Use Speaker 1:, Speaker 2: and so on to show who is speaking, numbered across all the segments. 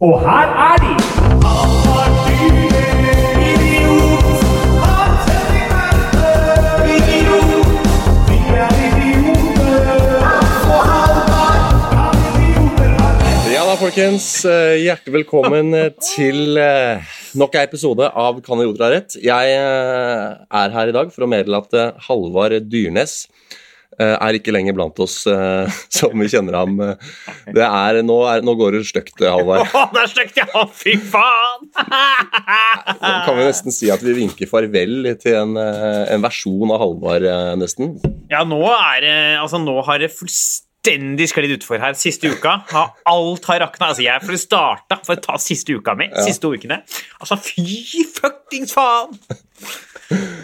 Speaker 1: Og her er de!
Speaker 2: Ja da, folkens. Eh, Hjertelig velkommen eh, til eh, nok en episode av Kan idioter ha rett. Jeg er her i dag for å meddele at Halvard Dyrnes er ikke lenger blant oss eh, som vi kjenner ham. Det er, nå, er, nå går det stygt, Halvard.
Speaker 1: Å, det er stygt, ja! Fy faen!
Speaker 2: Kan vi nesten si at vi vinker farvel til en, eh, en versjon av Halvard, eh, nesten.
Speaker 1: Ja, nå er det Altså, nå har det fullstendig sklidd utfor her. Siste uka har alt har rakna. Altså, jeg får starta for å ta siste uka mi. Siste ukene. Altså, fy fuckings faen!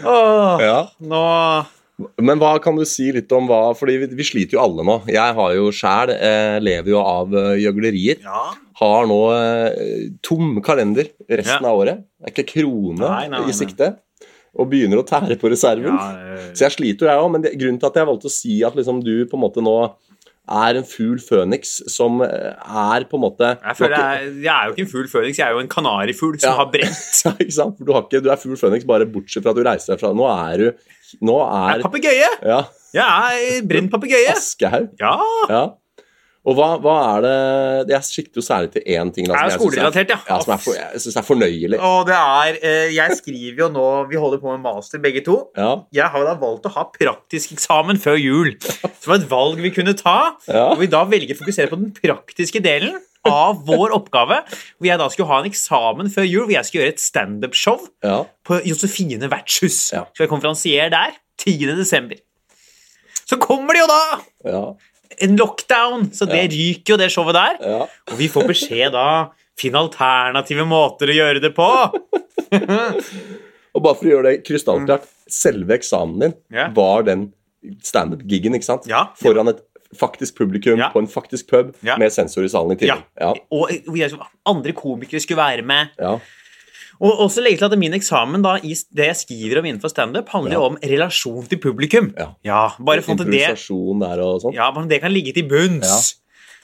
Speaker 1: Åh,
Speaker 2: Ja.
Speaker 1: nå
Speaker 2: Men hva kan du si litt om hva Fordi vi, vi sliter jo alle nå. Jeg har jo sjæl eh, lever jo av eh, gjøglerier.
Speaker 1: Ja.
Speaker 2: Har nå eh, tom kalender resten
Speaker 1: Ja.
Speaker 2: av året. Det er ikke krone
Speaker 1: Nei, nei, nei,
Speaker 2: i sikte. Og begynner å tære på reserven.
Speaker 1: Ja, eh,
Speaker 2: Så jeg sliter jo, jeg òg. Men det, grunnen til at jeg valgte å si at liksom du på en måte nå er en fugl føniks som eh, er på en måte
Speaker 1: jeg føler jeg, jeg er jo ikke en fugl føniks, jeg er jo en kanarifugl som
Speaker 2: Ja.
Speaker 1: har brent.
Speaker 2: Ja, ikke sant? Du, har ikke, du er fugl føniks bare bortsett fra at du reiser derfra. Nå er du Nå
Speaker 1: Jeg
Speaker 2: er
Speaker 1: er papegøye!
Speaker 2: Ja,
Speaker 1: Jeg er brent papegøye.
Speaker 2: Aschehoug.
Speaker 1: Ja.
Speaker 2: Ja. Og hva, hva er det Jeg sikter jo særlig til én ting. Da,
Speaker 1: er skolerelatert, ja.
Speaker 2: ja. Som er for, jeg syns er fornøyelig.
Speaker 1: Og det er eh, Jeg skriver jo nå Vi holder på med master, begge to.
Speaker 2: Ja,
Speaker 1: Jeg har da valgt å ha praktisk eksamen før jul. Som var et valg vi kunne ta.
Speaker 2: Ja.
Speaker 1: Og vi da velger å fokusere på den praktiske delen av vår oppgave. Hvor jeg da skulle ha en eksamen før jul hvor jeg skulle gjøre et standup-show
Speaker 2: ja.
Speaker 1: på Josefine vertshus.
Speaker 2: Ja.
Speaker 1: Skal jeg konferansier der 10. desember. Så kommer det jo da
Speaker 2: ja,
Speaker 1: en lockdown, så det ryker jo det showet der.
Speaker 2: ja.
Speaker 1: Og vi får beskjed da Finn alternative måter å gjøre det på.
Speaker 2: Og bare for å gjøre det krystallklart, selve eksamen din
Speaker 1: Mm.
Speaker 2: Var den standup-gigen, ikke sant? Foran et faktisk publikum
Speaker 1: Ja.
Speaker 2: på en faktisk pub
Speaker 1: Ja.
Speaker 2: med sensor i salen i tillegg. Ja.
Speaker 1: Og andre komikere skulle være med.
Speaker 2: Ja.
Speaker 1: Og også legge til at min eksamen da, i det jeg skriver om innenfor standup, handler jo
Speaker 2: Ja.
Speaker 1: om relasjon til publikum.
Speaker 2: Ja.
Speaker 1: bare for at det,
Speaker 2: der og sånn.
Speaker 1: ja, bare det kan ligge til bunns.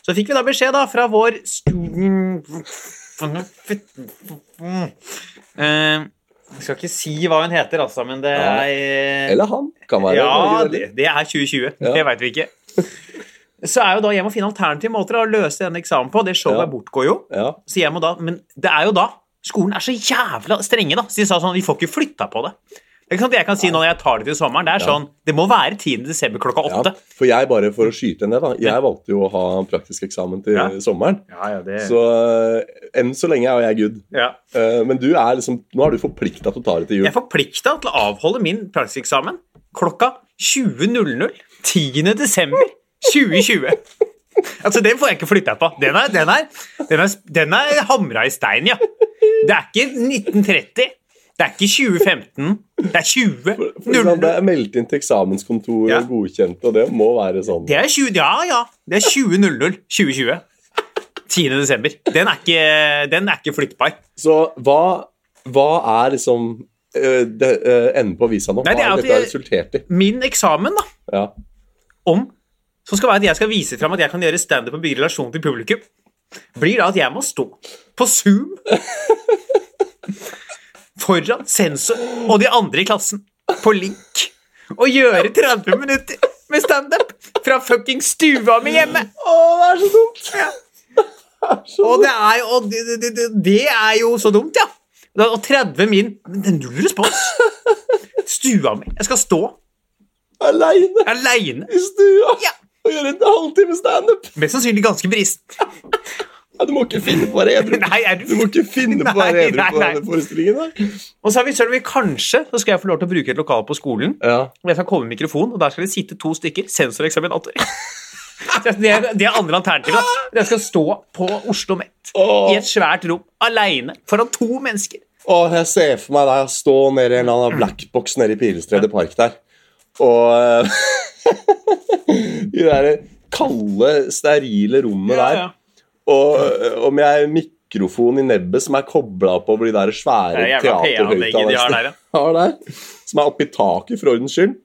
Speaker 1: Så fikk vi da beskjed da fra vår stu- Eh, Jeg skal ikke si hva hun heter, altså, men det er
Speaker 2: Eller han. Kan være.
Speaker 1: Ja, det, det er 2020.
Speaker 2: Ja.
Speaker 1: Det veit vi ikke. Så er jo da jeg må finne alternative måter å løse denne eksamen på. Det showet
Speaker 2: Ja.
Speaker 1: bortgår jo.
Speaker 2: Ja.
Speaker 1: Så jeg må da, Men det er jo da Skolen er så jævla strenge, da. Så de sa sånn Vi får ikke flytta på det. Det er ikke sant jeg kan si nå når jeg tar det til sommeren. Det er
Speaker 2: Ja.
Speaker 1: sånn Det må være 10. desember klokka
Speaker 2: ja.
Speaker 1: åtte.
Speaker 2: For jeg, bare for å skyte ned, da. Jeg valgte jo å ha praktisk eksamen til
Speaker 1: Ja.
Speaker 2: sommeren.
Speaker 1: Ja, ja, det
Speaker 2: Så eh, enn så lenge er jeg good.
Speaker 1: ja.
Speaker 2: Eh, Men du er liksom, nå er du forplikta til å ta det til jul.
Speaker 1: Jeg er forplikta til å avholde min praktisk eksamen klokka 20.00 10. desember 2020. Altså, Den får jeg ikke flytta på. Den er, den er, den er, den er hamra i stein, ja. Det er ikke 1930. Det er ikke 2015. Det er 20.
Speaker 2: For eksempel, Det er meldt inn til eksamenskontoret
Speaker 1: Ja.
Speaker 2: og godkjent, og det må være sånn.
Speaker 1: Det er 20, ja, ja. Det er 20.00 2020. 10. desember. Den er ikke, den er ikke flyttbar.
Speaker 2: Så hva, hva er liksom eh, det, eh, enden på visa nå?
Speaker 1: Nei, det
Speaker 2: Hva har dette resultert i?
Speaker 1: Min eksamen, da,
Speaker 2: Ja.
Speaker 1: Om som skal være at jeg skal vise fram at jeg kan gjøre standup og bygge relasjon til publikum, blir da at jeg må stå på Zoom foran sensor og de andre i klassen på link og gjøre 30 minutter med standup fra fucking stua mi hjemme.
Speaker 2: Å, det er så dumt!
Speaker 1: Ja.
Speaker 2: Det er så
Speaker 1: Og det er og det, det, det, det er jo så dumt, ja. Og 30 min Men det er null respons. Stua mi. Jeg skal stå
Speaker 2: aleine
Speaker 1: aleine.
Speaker 2: i stua
Speaker 1: Ja.
Speaker 2: og gjøre en halvtime standup.
Speaker 1: Mest sannsynlig ganske brist.
Speaker 2: Ja, du må ikke finne på å være edru.
Speaker 1: Nei, er du
Speaker 2: Du må ikke finne på å være edru på denne forestillingen. der.
Speaker 1: Og så har vi, selv vi kanskje så skal jeg få lov til å bruke et lokal på skolen.
Speaker 2: Ja.
Speaker 1: Og jeg skal komme med mikrofon, og der skal det sitte to stykker sensoreksaminator. Det er, det er andre alternativet. Jeg skal stå på Oslo Met i et svært rom aleine foran to mennesker.
Speaker 2: Åh, jeg ser for meg deg stå nede i en eller annen blackbox nede i Pilestredet park der. Og De der kalde, sterile rommet der. Og eh, om jeg mikrofon i nebbet som er kobla opp over de der svære
Speaker 1: Det er PA-anlegget de ja.
Speaker 2: som er oppi taket for ordens skyld.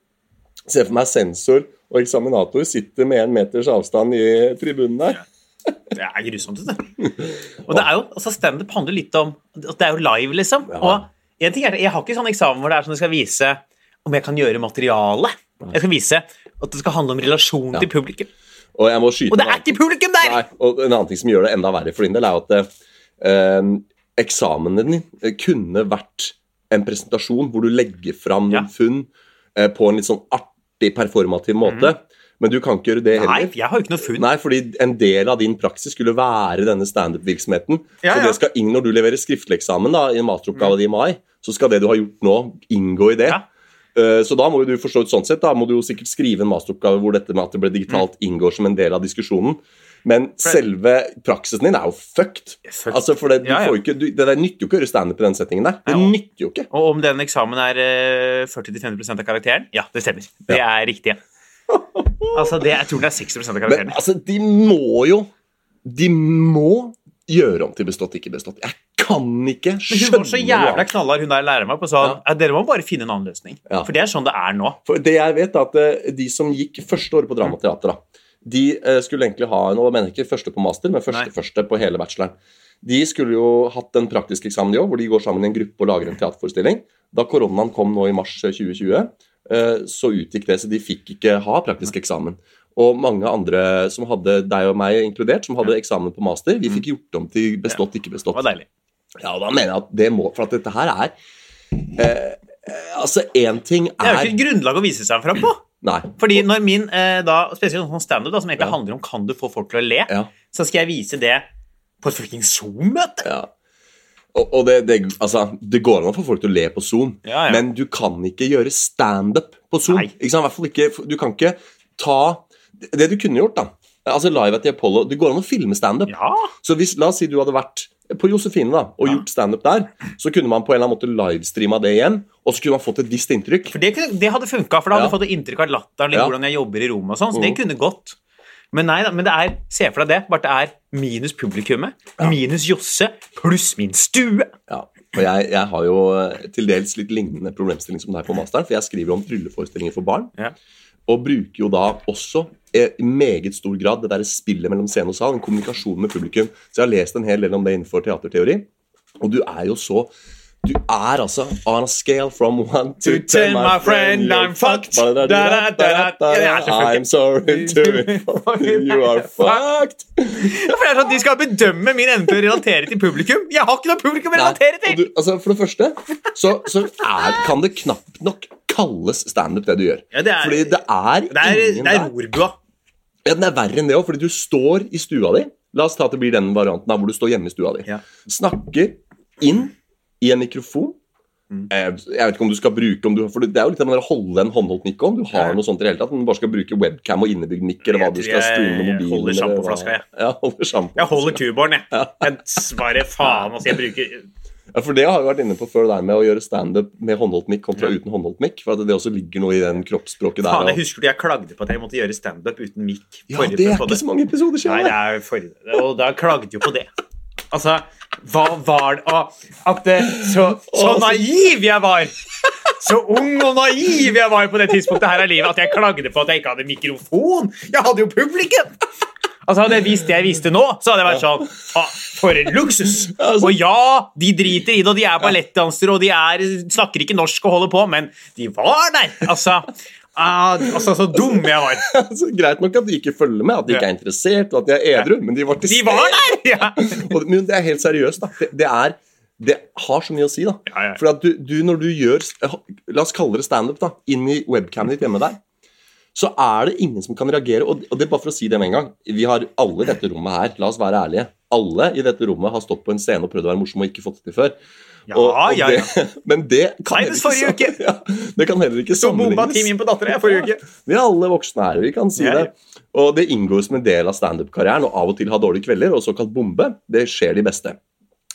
Speaker 2: Ser for meg sensor og eksaminator sitter med en meters avstand i tribunen der.
Speaker 1: Det er grusomt. du. Og det er jo, altså Standup handler litt om at det er jo live, liksom.
Speaker 2: Ja.
Speaker 1: Og en ting er, Jeg har ikke sånn eksamen hvor det er sånn du skal vise om jeg kan gjøre materiale. Jeg skal vise at det skal handle om relasjon til publikum.
Speaker 2: Og jeg må skyte
Speaker 1: Og det er ikke publikum der!
Speaker 2: Nei, og en annen ting som gjør det enda verre for din del, er at eh, eksamen din kunne vært en presentasjon hvor du legger fram
Speaker 1: Ja.
Speaker 2: funn eh, på en litt sånn artig, performativ måte. Men du kan ikke gjøre det
Speaker 1: heller. Nei, jeg har jo ikke noe funn.
Speaker 2: Nei, fordi en del av din praksis skulle være denne standup-virksomheten.
Speaker 1: Ja,
Speaker 2: Så
Speaker 1: ja.
Speaker 2: det skal inn når du leverer skriftlig eksamen da, i en masteroppgave di i mai, så skal det du har gjort nå, inngå i det.
Speaker 1: Ja.
Speaker 2: Eh, Så da må jo du forstå ut sånn sett, da må du jo sikkert skrive en masteroppgave hvor dette med at det ble digitalt
Speaker 1: Mm.
Speaker 2: inngår som en del av diskusjonen. Men selve praksisen din er jo fucked.
Speaker 1: Fucked.
Speaker 2: Altså, for det, du
Speaker 1: Ja, ja.
Speaker 2: får ikke, du, det nytter jo ikke å gjøre standup i den settingen der. Det
Speaker 1: ja,
Speaker 2: nytter jo ikke.
Speaker 1: Og om den eksamen er eh, 40-50 av karakteren? Ja, det stemmer. Det er riktig. Altså, det, Jeg tror det er 60% av
Speaker 2: Men altså, de må jo De må gjøre om til bestått, ikke bestått. Jeg kan ikke
Speaker 1: Men hun var så jævla knallhard, hun der læreren meg på sånn
Speaker 2: Ja.
Speaker 1: Dere må bare finne en annen løsning.
Speaker 2: Ja.
Speaker 1: For det er sånn det er nå.
Speaker 2: For det jeg vet er at eh, De som gikk første året på Dramateater, da, de eh, skulle egentlig ha en, og jeg mener ikke første på master, men første,
Speaker 1: Nei.
Speaker 2: første på hele bacheloren. De skulle jo hatt en praktisk eksamen, de òg, hvor de går sammen i en gruppe og lager en teaterforestilling. Da koronaen kom nå i mars 2020, eh, så utgikk det, så de fikk ikke ha praktisk eksamen. Og mange andre som hadde deg og meg inkludert, som hadde eksamen på master, vi fikk gjort om til bestått, ikke
Speaker 1: Det
Speaker 2: bestått.
Speaker 1: var deilig.
Speaker 2: Ja, da mener jeg at det må For at dette her er eh, Altså, én ting er
Speaker 1: Det er jo ikke grunnlag å vise seg fram på.
Speaker 2: Nei.
Speaker 1: Fordi når min, eh, da, Spesielt sånn standup, som egentlig
Speaker 2: Ja.
Speaker 1: handler om kan du få folk til å le,
Speaker 2: Ja.
Speaker 1: så skal jeg vise det på et fuckings Zoom-møte.
Speaker 2: Ja. Og, og det, det, altså, det går an å få folk til å le på Zoom,
Speaker 1: Ja,
Speaker 2: men du kan ikke gjøre standup på Zoom.
Speaker 1: Nei.
Speaker 2: Ikke sant? I hvert fall ikke, du kan ikke ta Det du kunne gjort, da Altså Live at the Apollo Det går an å filme standup.
Speaker 1: Ja.
Speaker 2: Så hvis, la oss si du hadde vært på Josefine da, og
Speaker 1: Ja.
Speaker 2: gjort standup der, så kunne man på en eller annen måte livestreama det igjen, og så kunne man fått et visst inntrykk.
Speaker 1: For det, det hadde funka, for da hadde
Speaker 2: Ja.
Speaker 1: fått et inntrykk av latteren, litt
Speaker 2: Ja.
Speaker 1: hvordan jeg jobber i rommet og sånn, så det
Speaker 2: Mhm.
Speaker 1: kunne gått. Men nei da, men det er, se for deg det, bare det er minus publikummet, minus Josse, pluss min stue.
Speaker 2: Ja, og jeg, jeg har jo eh, til dels litt lignende problemstilling som deg på masteren, for jeg skriver om trylleforestillinger for barn,
Speaker 1: Ja.
Speaker 2: Og bruker jo da også eh, i meget stor grad det der spillet mellom scene og sal, en kommunikasjon med publikum. Så jeg har lest en hel del om det innenfor teaterteori, og du er jo så du er altså on a scale from one to
Speaker 1: To ten, my friend, I'm fucked.
Speaker 2: I'm sorry to You are fucked.
Speaker 1: For det er sånn, at De skal bedømme min evne til å relatere til publikum. Jeg har ikke noe publikum å relatere til!
Speaker 2: du, altså for det første så, så er, kan det knapt nok kalles standup, det du gjør.
Speaker 1: Ja, det er-
Speaker 2: fordi det er,
Speaker 1: Det er,
Speaker 2: ingen
Speaker 1: det er rorbua.
Speaker 2: Ja, den er verre enn det òg, fordi du står i stua di. La oss ta at det blir den varianten da, hvor du står hjemme i stua di.
Speaker 1: Ja.
Speaker 2: Snakker inn i en mikrofon.
Speaker 1: Mm.
Speaker 2: Eh, Jeg vet ikke om du skal bruke om du, for Det er jo litt av å holde en håndholdt mikk om du har
Speaker 1: Ja.
Speaker 2: noe sånt i det hele tatt. Men du bare skal bruke webcam og innebygd nikk. eller hva
Speaker 1: Jeg
Speaker 2: du skal stole mobilen.
Speaker 1: holder
Speaker 2: eller hva-
Speaker 1: sjampoflaska, jeg.
Speaker 2: Ja, holder.
Speaker 1: Jeg holder tuboren, jeg. jeg. Bare faen, altså. Jeg bruker
Speaker 2: Ja, for det har vi vært inne på før, der med å gjøre standup med håndholdt mikk kontra uten håndholdt mikk. For at det også ligger noe i den kroppsspråket der.
Speaker 1: Faen, jeg husker du jeg klagde på at jeg måtte gjøre standup uten mic.
Speaker 2: Ja, det er
Speaker 1: ikke
Speaker 2: ikke så mange episoder
Speaker 1: Nei, det er forrige Og da klagde jo på det. Altså, hva var det Å, At det, så, så naiv jeg var! Så ung og naiv jeg var på det tidspunktet her av livet at jeg klagde på at jeg ikke hadde mikrofon. Jeg hadde jo publikum! Altså Hadde jeg visst det jeg visste nå, så hadde jeg vært sånn ah, For en luksus!
Speaker 2: Altså-
Speaker 1: Og ja, de driter i det, og de er ballettdansere, og de er, snakker ikke norsk og holder på, men de var der! Altså, ah, altså så dum jeg var.
Speaker 2: Altså, greit nok at de ikke følger med, at de ikke er interessert, og at de er edru, men de var til
Speaker 1: De var der! Ja.
Speaker 2: Og- Men det er helt seriøst, da. Det, det er det har så mye å si, da.
Speaker 1: Ja, ja.
Speaker 2: For at du, du, når du gjør La oss kalle det standup, da. Inn i webcamen ditt hjemme der. Så er det ingen som kan reagere. Og, og det er bare for å si det med en gang. Vi har alle i dette rommet her, la oss være ærlige. Alle i dette rommet har stått på en scene og prøvd å være morsom og ikke fått det til før.
Speaker 1: Ja,
Speaker 2: Og- og
Speaker 1: ja, ja.
Speaker 2: Det, men det kan
Speaker 1: Senest forrige
Speaker 2: ikke, ja, det kan heller ikke
Speaker 1: Så bomba
Speaker 2: sammenlignes.
Speaker 1: Team inn på dattera forrige uke.
Speaker 2: Vi er alle voksne her, vi kan si det. Og det inngår som en del av standup-karrieren å av og til ha dårlige kvelder, og såkalt bombe. Det skjer de beste.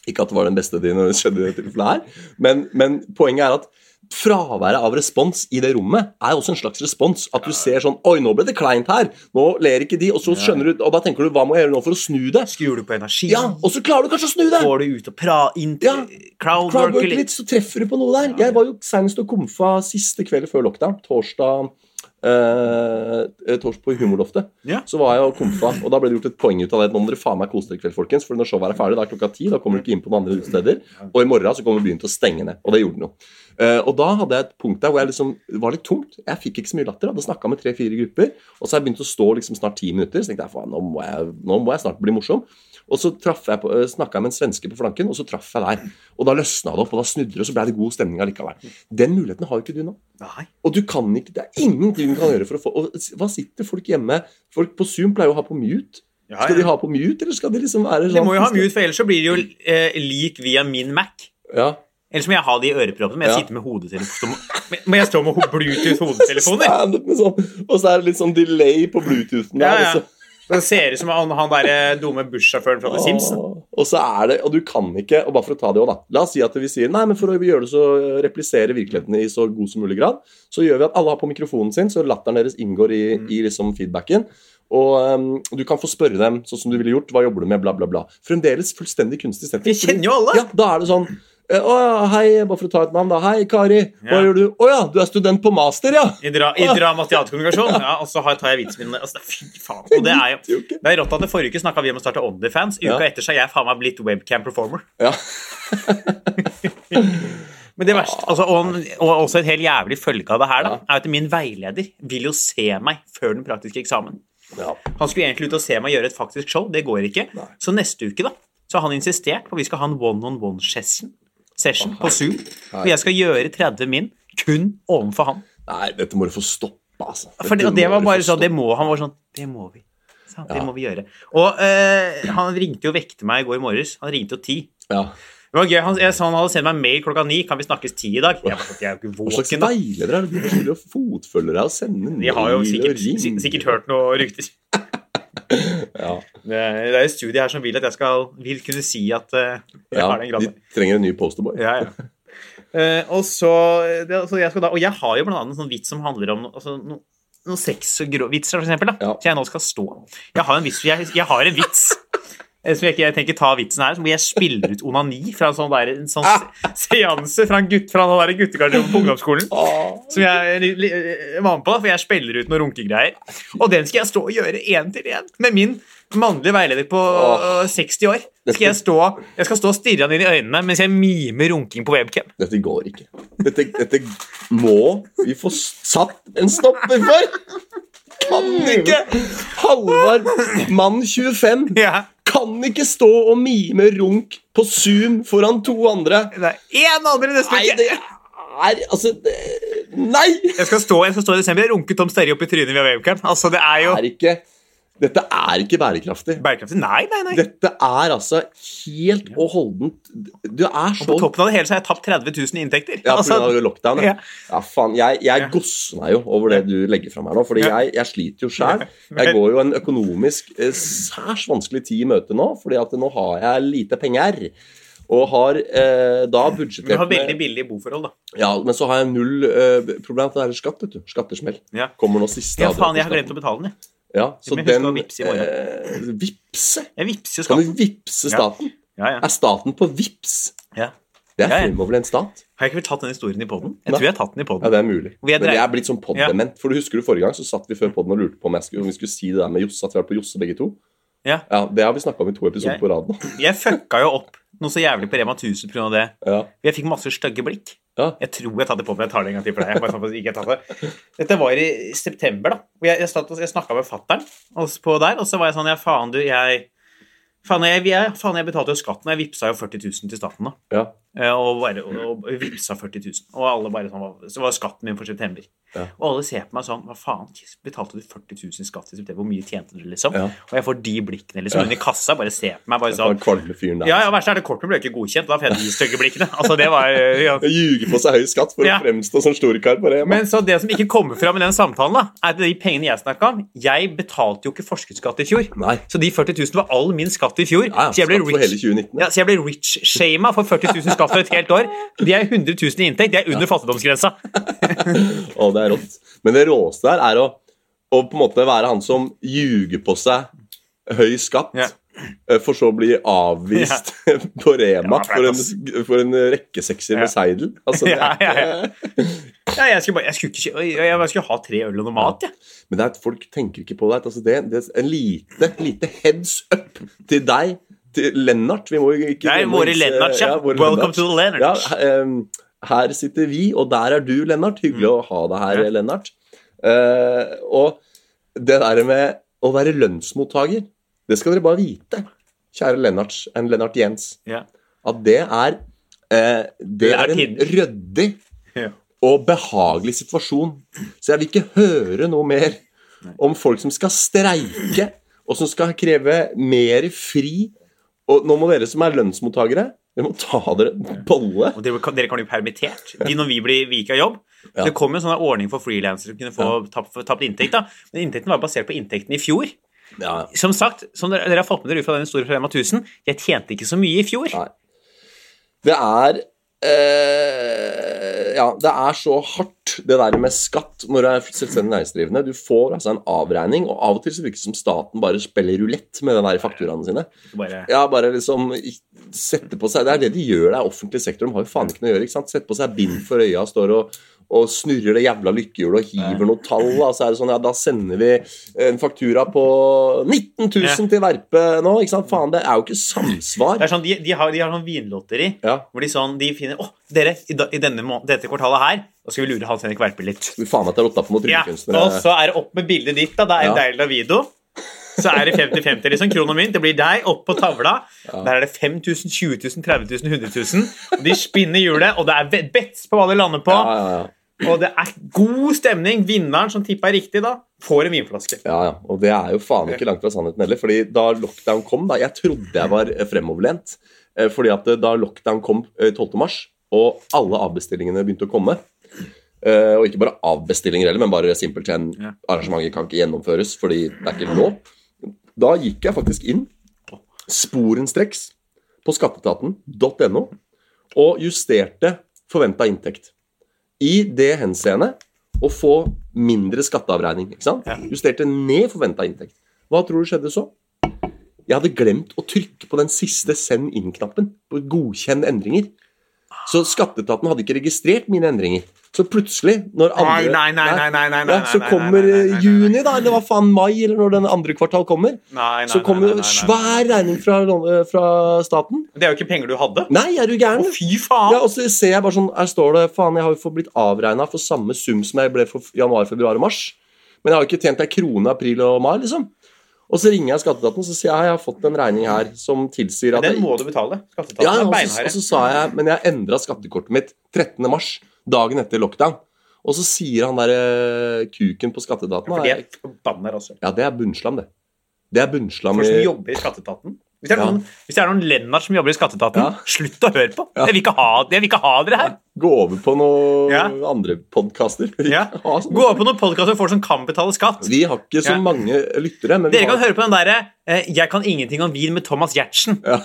Speaker 2: Ikke at det var den beste din når det skjedde i dette tilfellet her, men, men poenget er at fraværet av respons i det rommet er også en slags respons. At du ser sånn Oi, nå ble det kleint her. Nå ler ikke de. Og så skjønner du, og da tenker du hva må jeg gjøre nå for å snu det?
Speaker 1: Skrur du på energi?
Speaker 2: Ja, Og så klarer du kanskje å snu det!
Speaker 1: Får du ut og pra inn
Speaker 2: Ja.
Speaker 1: crowdworker
Speaker 2: Crowdwork
Speaker 1: litt?
Speaker 2: litt, så treffer du på noe der. Jeg var jo senest og komfa siste kveld før lockdown. Torsdag eh, tors på Humorloftet.
Speaker 1: Ja.
Speaker 2: Så var jeg og kompa, og da ble det gjort et poeng ut av det. Nå må dere faen meg kose dere i kveld, folkens, for når showet er ferdig, da er klokka ti, da kommer du ikke inn på noen andre utesteder. Og i morgen så kommer byen til å stenge ned. Og det gjorde den jo. Eh, og da hadde jeg et punkt der hvor jeg liksom det var litt tungt. Jeg fikk ikke så mye latter. Hadde snakka med tre-fire grupper, og så har jeg begynt å stå liksom snart ti minutter. Så tenkte jeg faen, nå må jeg, nå må jeg snart bli morsom. Og så snakka jeg med en svenske på flanken, og så traff jeg der. Og da løsna det opp, og da snudde det, og så ble det god stemning allikevel. Den muligheten har jo ikke du nå.
Speaker 1: Nei.
Speaker 2: Og du kan ikke, det er ingenting du kan gjøre for å få og Hva sitter folk hjemme Folk på Zoom pleier jo å ha på mute.
Speaker 1: Ja,
Speaker 2: Skal de ha på mute, eller skal de liksom være sånn
Speaker 1: De må jo ha mute, for ellers så blir det jo eh, lik via min Mac.
Speaker 2: Ja.
Speaker 1: Ellers må jeg ha de øreproppene. men jeg
Speaker 2: Ja.
Speaker 1: sitter med hodetelefon Må jeg stå med Bluetooth-hodetelefoner?
Speaker 2: Sånn, og så er det litt sånn delay på bluetoothen
Speaker 1: Ja, ja.
Speaker 2: og
Speaker 1: Det ser ut som han, han der dumme bussjåføren fra The Sims.
Speaker 2: Og så er det, og du kan ikke og bare for å ta det også da, La oss si at vi sier nei, men for å gjøre det så replisere virkeligheten i så god som mulig grad, så gjør vi at alle har på mikrofonen sin, så latteren deres inngår i,
Speaker 1: Mm.
Speaker 2: i liksom feedbacken. Og um, du kan få spørre dem sånn som du ville gjort. Hva jobber du med? Bla, bla, bla. Fremdeles fullstendig kunstig setting.
Speaker 1: Vi kjenner jo alle.
Speaker 2: Ja, da er det sånn eh, Å ja, hei, bare for å ta et navn, da. Hei, Kari. Hva
Speaker 1: Ja.
Speaker 2: gjør du? Å ja, du er student på master, ja.
Speaker 1: I, dra, i dramatiaterkommunikasjon. Ja, og så har- tar jeg vitsen min altså, Fy faen. Og det er jo
Speaker 2: det er
Speaker 1: rått at det Forrige uke snakka vi om å starte Onlyfans. Uka
Speaker 2: Ja.
Speaker 1: etter så er jeg faen meg blitt webcam performer.
Speaker 2: Ja.
Speaker 1: Men det verste, altså, og, og også et helt jævlig følge av det her, da, er at min veileder vil jo se meg før den praktiske eksamen.
Speaker 2: ja.
Speaker 1: Han skulle egentlig ut og se meg gjøre et faktisk show. Det går ikke.
Speaker 2: Nei.
Speaker 1: Så neste uke da, så har han insistert på at vi skal ha en one-on-one-session session på Zoom. Og jeg skal gjøre 30 min kun overfor han.
Speaker 2: Nei, dette må du få stoppe, altså.
Speaker 1: For det, og det var bare sånn, det må, Han var sånn Det må vi. Så, det
Speaker 2: Ja.
Speaker 1: må vi gjøre. Og uh, han ringte jo og vekte meg i går morges. Han ringte jo ti.
Speaker 2: Ja.
Speaker 1: Det var gøy. Han, jeg sa han hadde sendt meg mail klokka ni. Kan vi snakkes ti i dag? Jeg, bare, jeg er jo ikke
Speaker 2: Hva slags
Speaker 1: våken,
Speaker 2: veiledere er det de fotfølgere og sender deg og ringer.
Speaker 1: De har jo
Speaker 2: mail
Speaker 1: sikkert, sikkert hørt noe rykter.
Speaker 2: Ja,
Speaker 1: Det er, et studie her som vil at jeg skal vil kunne si at eh, jeg
Speaker 2: ja,
Speaker 1: har den
Speaker 2: de trenger en ny posterboy.
Speaker 1: Ja, ja. Eh, og så, det, så jeg skal da, og jeg har jo blant annet en sånn vits som handler om altså, no, noen sexvitser, for eksempel. Da,
Speaker 2: Ja.
Speaker 1: Så jeg nå skal stå. Jeg har en vits, jeg, jeg har en vits som jeg ikke jeg tenker ta vitsen her, hvor jeg spiller ut onani fra en sånn, der, en sånn se- seanse fra en gutt fra den der guttegarderoben på ungdomsskolen. Som jeg li- li- var med på, for jeg spiller ut noen runkegreier. Og den skal jeg stå og gjøre én til én med min mannlige veileder på
Speaker 2: Åh.
Speaker 1: øh, 60 år. Skal jeg, stå, jeg skal stå og stirre han inn i øynene mens jeg mimer runking på webcam.
Speaker 2: dette går ikke. Dette, dette må vi få satt en stopper for! Kan ikke! Halvard, mann 25,
Speaker 1: Ja,
Speaker 2: kan ikke stå og mime runk på Zoom foran to andre.
Speaker 1: det er én andre neste
Speaker 2: Nei, det er Altså det, Nei!
Speaker 1: Jeg skal stå, jeg skal stå i desember og runke Tom Sterry opp i trynet via webcam. Altså, det er jo
Speaker 2: er ikke, dette er ikke bærekraftig.
Speaker 1: bærekraftig. Nei, nei, nei.
Speaker 2: Dette er altså helt og holdent Du er så
Speaker 1: På toppen av det hele så har jeg tapt 30 000 i inntekter.
Speaker 2: Ja,
Speaker 1: Altså,
Speaker 2: pga. lockdown. Ja.
Speaker 1: ja.
Speaker 2: ja, faen. Jeg, jeg
Speaker 1: Ja.
Speaker 2: gosser meg jo over det du legger fram her nå, fordi jeg, jeg sliter jo sjæl. Jeg går jo en økonomisk eh, særs vanskelig tid i møte nå, fordi at nå har jeg lite penger. Og har eh, da budsjettert
Speaker 1: har veldig
Speaker 2: med
Speaker 1: billige boforhold, da.
Speaker 2: Ja, men så har jeg null eh, problem, for det er skatt, vet du. Skattesmell.
Speaker 1: Ja.
Speaker 2: Kommer nå siste
Speaker 1: Ja, faen, jeg har glemt å betale den. jeg.
Speaker 2: Ja, så den
Speaker 1: å vipse i morgen.
Speaker 2: eh, Vipse?
Speaker 1: Jeg vippser jo
Speaker 2: Kan
Speaker 1: vi
Speaker 2: vipse staten?
Speaker 1: Ja, ja.
Speaker 2: Er staten på vips?
Speaker 1: ja.
Speaker 2: Det er
Speaker 1: Ja, ja.
Speaker 2: fremover en stat.
Speaker 1: Har jeg ikke vel tatt den historien i poden? Jeg tror jeg har tatt den i
Speaker 2: Ja, det er mulig.
Speaker 1: Er
Speaker 2: Men jeg er blitt sånn poddement. For du husker du Forrige gang så satt vi før podden og lurte på om, jeg skulle, om vi skulle si det der med Josse, at vi var på Josse begge to.
Speaker 1: Ja.
Speaker 2: Det har vi snakka om i to episoder
Speaker 1: Jeg-
Speaker 2: på rad nå.
Speaker 1: Jeg fucka jo opp noe så jævlig på Rema 1000 pga. det.
Speaker 2: Ja.
Speaker 1: Jeg fikk masse stygge blikk.
Speaker 2: Ja.
Speaker 1: Jeg tror jeg tar det på, meg. jeg tar det en gang til for deg. Jeg bare sånn ikke tatt det. Dette var i september, da. Og jeg, jeg, jeg snakka med fatter'n på der, og så var jeg sånn Ja, faen, du, jeg Faen, jeg, jeg, faen, jeg betalte jo skatten, jeg vippsa jo 40 000 til staten, da.
Speaker 2: Ja.
Speaker 1: Eh, Og, bare, og, og vippsa 40 000. Og alle bare sånn Så var skatten min for september.
Speaker 2: Ja.
Speaker 1: Og alle ser på meg sånn Hva faen, betalte du 40 000 i skatt i september? Hvor mye tjente du, liksom?
Speaker 2: Ja.
Speaker 1: Og jeg får de blikkene liksom
Speaker 2: Ja.
Speaker 1: under kassa, bare ser på meg, bare sånn
Speaker 2: kvalme fyren der.
Speaker 1: Ja, ja, verst er det kortet ble ikke godkjent, da får jeg de stygge blikkene. Altså, det var ja.
Speaker 2: Ljuge på seg høy skatt for å fremstå som storkar på det.
Speaker 1: Men så det som ikke kommer fram i den samtalen, da, er at de pengene jeg snakka om Jeg betalte jo ikke forskuddsskatt i fjor.
Speaker 2: Nei.
Speaker 1: Så de 40 000 var all min skatt i
Speaker 2: ja,
Speaker 1: så jeg ble
Speaker 2: skatt for
Speaker 1: rich,
Speaker 2: 2019.
Speaker 1: ja, så jeg ble rich-shama for 40 000 for et helt år. De er 100 000 i inntekt. De er under fattigdomsgrensa.
Speaker 2: Å, det er rått. Men det råeste her er å, å på en måte være han som ljuger på seg høy skatt,
Speaker 1: Ja.
Speaker 2: eh, for så å bli avvist på Rema
Speaker 1: Ja,
Speaker 2: for, en, for en rekkesekser med
Speaker 1: Ja.
Speaker 2: seidel. Altså,
Speaker 1: Ja, ja, Ja, jeg skulle, bare, jeg skulle, ikke, jeg, skulle ha tre øl og noe mat, jeg.
Speaker 2: Men det er at folk tenker ikke på det. Altså det, det er en lite, lite heads up til deg, Lennart. Vi må jo ikke
Speaker 1: Nei, våre
Speaker 2: Lennart,
Speaker 1: ja. ja.
Speaker 2: våre
Speaker 1: Welcome
Speaker 2: Lennart.
Speaker 1: to the Lennarts.
Speaker 2: Ja, um, her sitter vi, og der er du, Lennart. Hyggelig å ha deg her,
Speaker 1: Mm. Ja.
Speaker 2: Lennart. Uh, og det der med å være lønnsmottaker, det skal dere bare vite, kjære Lennart, en Lennart Jens,
Speaker 1: Ja.
Speaker 2: at det er uh, Det
Speaker 1: er
Speaker 2: en ryddig og behagelig situasjon. Så jeg vil ikke høre noe mer om folk som skal streike, og som skal kreve mer fri. Og nå må dere som er lønnsmottakere, dere må ta dere bolle.
Speaker 1: Og dere kan, dere kan bli permittert de når vi blir vi av jobb.
Speaker 2: Ja.
Speaker 1: Det kom en sånn ordning for frilansere som kunne få tapt, tapt inntekt. da. Men inntekten var basert på inntekten i fjor.
Speaker 2: Ja,
Speaker 1: Som sagt, som dere, dere har fått med dere ut fra den store Rema 1000, jeg tjente ikke så mye i fjor.
Speaker 2: Nei. Det er eh, Ja, det er så hardt, det der med skatt når du er selvstendig næringsdrivende. Du får altså en avregning, og av og til så virker det som staten bare spiller rulett med den der fakturaene sine.
Speaker 1: Bare,
Speaker 2: Ja, bare liksom sette på seg Det er det de gjør, det er offentlig sektor. De har jo faen ikke noe å gjøre. ikke sant? Sette på seg bind for øya, står og, og snurrer det jævla lykkehjulet og hiver noen tall. Da. Så er det sånn, ja, da sender vi en faktura på 19 000
Speaker 1: Ja.
Speaker 2: til Verpe nå. ikke sant? Faen, det er jo ikke samsvar.
Speaker 1: det er sånn, de, de, har, de har sånn vinlotteri
Speaker 2: Ja,
Speaker 1: hvor de sånn, de finner Å, dere, i, i denne dette kvartalet her, da skal vi lure Hans Henrik Verpe litt.
Speaker 2: vi faen meg tar rotta på noen
Speaker 1: Ja, og så er det opp med bildet ditt, da. Det er en
Speaker 2: Ja.
Speaker 1: deilig Davido. Så er det 50-50, liksom. Kronen min. Det blir deg opp på tavla. Der er det 5000, 20 000, 30 000, 100 000. De spinner hjulet, og det er bets på hva de lander på.
Speaker 2: Ja, ja, ja.
Speaker 1: Og det er god stemning. Vinneren som tippa riktig, da, får en vinflaske.
Speaker 2: Ja, ja, og det er jo faen ikke langt fra sannheten heller. fordi da lockdown kom, da Jeg trodde jeg var eh, fremoverlent. eh, Fordi at eh, da lockdown kom eh, 12. mars, og alle avbestillingene begynte å komme Og ikke bare avbestillinger heller, men bare simpelthen
Speaker 1: Ja.
Speaker 2: arrangementet kan ikke gjennomføres fordi det er ikke lov. Da gikk jeg faktisk inn sporenstreks på skatteetaten.no og justerte forventa inntekt. I det henseende å få mindre skatteavregning. ikke sant?
Speaker 1: Ja.
Speaker 2: Justerte ned forventa inntekt. Hva tror du skjedde så? Jeg hadde glemt å trykke på den siste send inn-knappen. på Godkjenn endringer. Så skatteetaten hadde ikke registrert mine endringer. Så plutselig, når andre
Speaker 1: Nei, nei, nei, nei, nei, nei,
Speaker 2: ja, Så
Speaker 1: nei, nei,
Speaker 2: kommer
Speaker 1: nei.
Speaker 2: juni, da, eller hva faen, mai, eller når den andre kvartal kommer.
Speaker 1: Nei, nei,
Speaker 2: Så kommer
Speaker 1: nei,
Speaker 2: svær regning fra, fra staten.
Speaker 1: Det er jo ikke penger du hadde.
Speaker 2: Nei, er du gæren?
Speaker 1: Å, fy faen!
Speaker 2: Ja, og så ser jeg bare sånn, Her står det faen, jeg har jo fått blitt avregna for samme sum som jeg ble for januar, februar og mars. Men jeg har jo ikke tjent ei krone april og mai, liksom. Og så ringer jeg skatteetaten og så sier jeg, jeg har fått en regning her som tilsier at
Speaker 1: Den må du betale. Skatteetaten
Speaker 2: ja,
Speaker 1: er beinhard.
Speaker 2: og så sa jeg Men jeg endra skattekortet mitt 13. mars, dagen etter lockdown. Og så sier han der eh, kuken på skatteetaten
Speaker 1: For de er forbanna altså.
Speaker 2: Ja, det er bunnslam, det. Det er bunnslam
Speaker 1: Folk som jobber i skatteetaten. Hvis det er noen, hvis det er noen Lennart som jobber i skatteetaten,
Speaker 2: Ja.
Speaker 1: slutt å høre på!
Speaker 2: Ja.
Speaker 1: Jeg, vil ikke ha, jeg vil ikke ha dere her!
Speaker 2: Gå over på noen andre podkaster.
Speaker 1: Ja. Gå over på noen podkaster hvor folk som kan betale skatt.
Speaker 2: Vi har ikke så mange lyttere,
Speaker 1: Dere kan
Speaker 2: har
Speaker 1: høre på den derre eh, 'Jeg kan ingenting om vin' med Thomas Giertsen.
Speaker 2: Ja.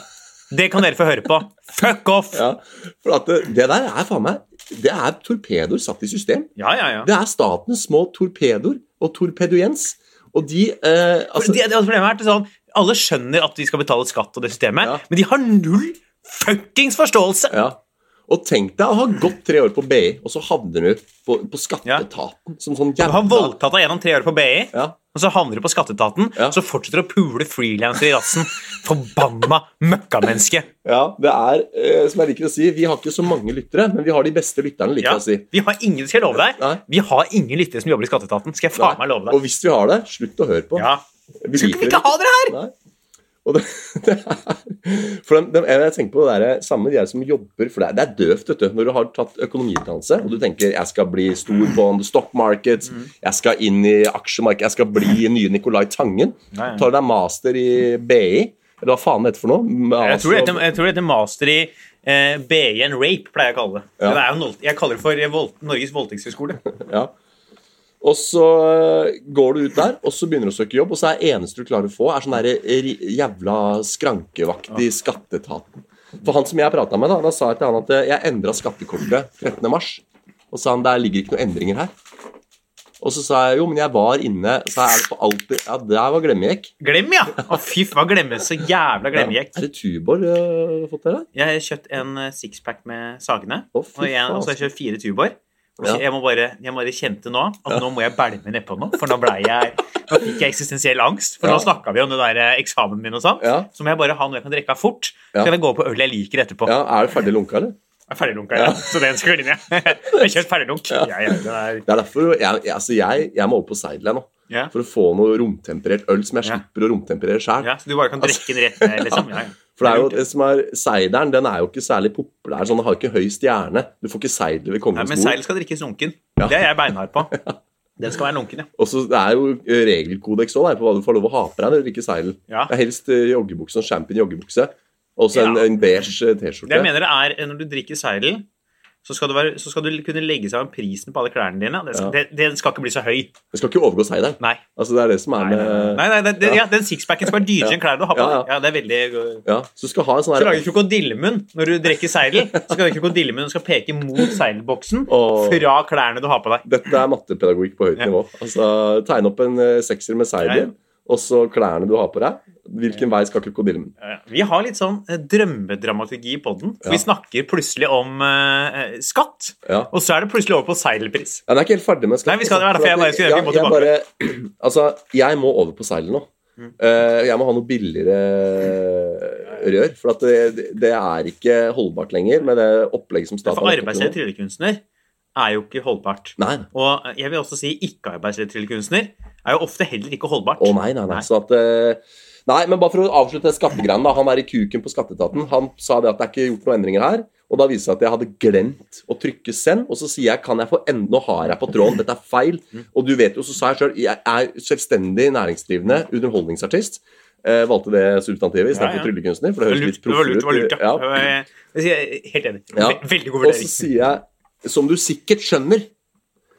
Speaker 1: Det kan dere få høre på. Fuck off!
Speaker 2: Ja, for at det, det der er faen meg Det er torpedoer satt i system.
Speaker 1: Ja, ja, ja.
Speaker 2: Det er statens små torpedoer og torpedoens. Og de eh, altså,
Speaker 1: de, de, er sånn, Alle skjønner at de skal betale skatt og det systemet, men de har null fuckings forståelse!
Speaker 2: ja. Og tenk deg å ha gått tre år på BI, og så havner du på, på skatteetaten som sånn
Speaker 1: Du har voldtatt deg gjennom tre år på BI,
Speaker 2: ja.
Speaker 1: og så havner du på skatteetaten,
Speaker 2: Ja.
Speaker 1: så fortsetter du å pule frilansere i rassen. Forbanna møkkamenneske.
Speaker 2: ja, det er, eh, som jeg liker å si, vi har ikke så mange lyttere, men vi har de beste lytterne, liker
Speaker 1: Ja.
Speaker 2: jeg å si.
Speaker 1: Vi har ingen, skal jeg love deg,
Speaker 2: Nei.
Speaker 1: vi har ingen lyttere som jobber i skatteetaten. Skal jeg faen meg love deg.
Speaker 2: Og hvis vi har det, slutt å høre på.
Speaker 1: Ja.
Speaker 2: Vi
Speaker 1: Skal ikke ha dere her?
Speaker 2: Nei. Og det, det er, for de, de, jeg tenker på det der, samme de som jobber For det er, det er døvt vet du, når du har tatt økonomiutdannelse og du tenker jeg skal bli stor på stock market,
Speaker 1: Mm.
Speaker 2: jeg skal inn i aksjemarkedet, jeg skal bli nye Nicolai Tangen.
Speaker 1: Nei.
Speaker 2: Tar deg master i BI, eller hva faen det heter for noe?
Speaker 1: Jeg tror, det heter, jeg tror det heter master i eh, BI and rape, pleier jeg å kalle det.
Speaker 2: Ja.
Speaker 1: det noe, jeg kaller det for Norges voldtektshøgskole.
Speaker 2: Ja. Og så øh, går du ut der, og så begynner du å søke jobb, og så er eneste du klarer å få, er sånn der jævla skrankevakt i skatteetaten. For han som jeg prata med, da, da sa jeg til han at øh, jeg endra skattekortet 13. mars. Og sa han der ligger ikke noen endringer her. Og så sa jeg jo, men jeg var inne Så er det på alltid Ja, der var glemmejekk.
Speaker 1: Glem, ja! Å, fy faen, glemme så jævla glemmejekt.
Speaker 2: Er det Tuborg du har fått der? da?
Speaker 1: Jeg har kjøpt en eh, sixpack med Sagene,
Speaker 2: Å,
Speaker 1: og, en, og så har jeg kjøpt fire Tuborg.
Speaker 2: Ja.
Speaker 1: Jeg, må bare, jeg bare kjente nå at nå må jeg bælme nedpå noe, for nå ble jeg Nå fikk jeg eksistensiell angst. For
Speaker 2: Ja.
Speaker 1: nå snakka vi om det der eh, eksamen min og sånn.
Speaker 2: Ja.
Speaker 1: Så må jeg bare ha noe jeg kan drikke av fort. Så
Speaker 2: Ja.
Speaker 1: kan jeg gå på øl jeg liker etterpå.
Speaker 2: ja, Er du ferdig lunka, eller?
Speaker 1: Jeg er ferdiglunka, ja. Så den skal inn, ja. Jeg har kjøpt ferdiglunk. Ja. Ja, det er,
Speaker 2: Det er derfor jeg, jeg, altså jeg, jeg må over på seidel nå.
Speaker 1: ja.
Speaker 2: For å få noe romtemperert øl som jeg
Speaker 1: Ja.
Speaker 2: slipper å romtemperere sjøl.
Speaker 1: ja, så du bare kan drikke den rett ned, liksom? Ja, ja.
Speaker 2: For det er jo det som er Seideren den er jo ikke særlig populær. sånn, Den har ikke høy stjerne. Du får ikke seidel ved
Speaker 1: Nei,
Speaker 2: bord.
Speaker 1: men
Speaker 2: seidel
Speaker 1: seil skal drikkes lunken.
Speaker 2: Ja.
Speaker 1: Det er jeg beinhard på. Den skal være lunken, ja.
Speaker 2: Og så Det er jo eh, regelkodeks òg på hva du får lov å ha på deg når du drikker seidel.
Speaker 1: ja.
Speaker 2: Det er helst eh, joggebukse og champion joggebukse. Og så en,
Speaker 1: Ja.
Speaker 2: en beige eh,
Speaker 1: Det jeg mener det er, Når du drikker seidel, så skal, være, så skal du kunne legge seg om prisen på alle klærne dine. Det skal,
Speaker 2: Ja.
Speaker 1: det, den skal ikke bli så høy.
Speaker 2: Det skal ikke overgå seideren.
Speaker 1: Nei.
Speaker 2: Altså, det er det som er
Speaker 1: Nei, nei,
Speaker 2: med
Speaker 1: nei, nei, det, det, ja, Den sixpacken skal være dyrere
Speaker 2: Ja.
Speaker 1: enn klærne du har på
Speaker 2: Ja,
Speaker 1: deg.
Speaker 2: ja.
Speaker 1: Ja, det er veldig
Speaker 2: Ja, så du skal ha en sånn
Speaker 1: Så
Speaker 2: her
Speaker 1: lager krokodillemunn når du drikker seidel. Så skal den krokodillemunnen skal peke mot seilboksen
Speaker 2: og...
Speaker 1: fra klærne du har på deg.
Speaker 2: Dette er mattepedagogikk på høyt
Speaker 1: Ja.
Speaker 2: nivå. Altså, Tegne opp en eh, sekser med seidel,
Speaker 1: Ja, ja.
Speaker 2: Og så klærne du har på deg. Hvilken vei skal krokodillen?
Speaker 1: Vi har litt sånn eh, drømmedramaturgi i poden.
Speaker 2: Ja.
Speaker 1: Vi snakker plutselig om uh, skatt,
Speaker 2: Ja.
Speaker 1: og så er det plutselig over på seilpris.
Speaker 2: Ja, Den er ikke helt ferdig med skatt.
Speaker 1: Nei, vi skal det være derfor jeg bare skulle-
Speaker 2: ja,
Speaker 1: vi
Speaker 2: jeg, bare, altså, jeg må over på seilet nå.
Speaker 1: Mm.
Speaker 2: Uh, jeg må ha noe billigere rør. For at det, det er ikke holdbart lenger med det opplegget som staten har
Speaker 1: For
Speaker 2: nå.
Speaker 1: tryllekunstner er jo ikke holdbart.
Speaker 2: Nei,
Speaker 1: Og jeg vil også si ikke-arbeidsledig tryllekunstner er jo ofte heller ikke holdbart.
Speaker 2: Å nei, nei, nei.
Speaker 1: Nei.
Speaker 2: Sånn at, eh, nei, men bare for å avslutte skattegreiene. da, Han er i kuken på skatteetaten han sa det at det er ikke gjort noen endringer her. Og da viser det seg at jeg hadde glemt å trykke 'send', og så sier jeg kan jeg få enda Nå har jeg på tråden, dette er feil.
Speaker 1: Mm.
Speaker 2: Og du vet jo, så sa jeg sjøl, jeg er selvstendig næringsdrivende underholdningsartist. Eh, valgte det substantivet istedenfor
Speaker 1: Ja, ja.
Speaker 2: tryllekunstner. For
Speaker 1: Det
Speaker 2: høres litt
Speaker 1: det var lurt, det var lurt, ja. ja. Jeg sier helt enig.
Speaker 2: Ja.
Speaker 1: Veldig god
Speaker 2: Og så
Speaker 1: vurdering.
Speaker 2: sier jeg, som du sikkert skjønner,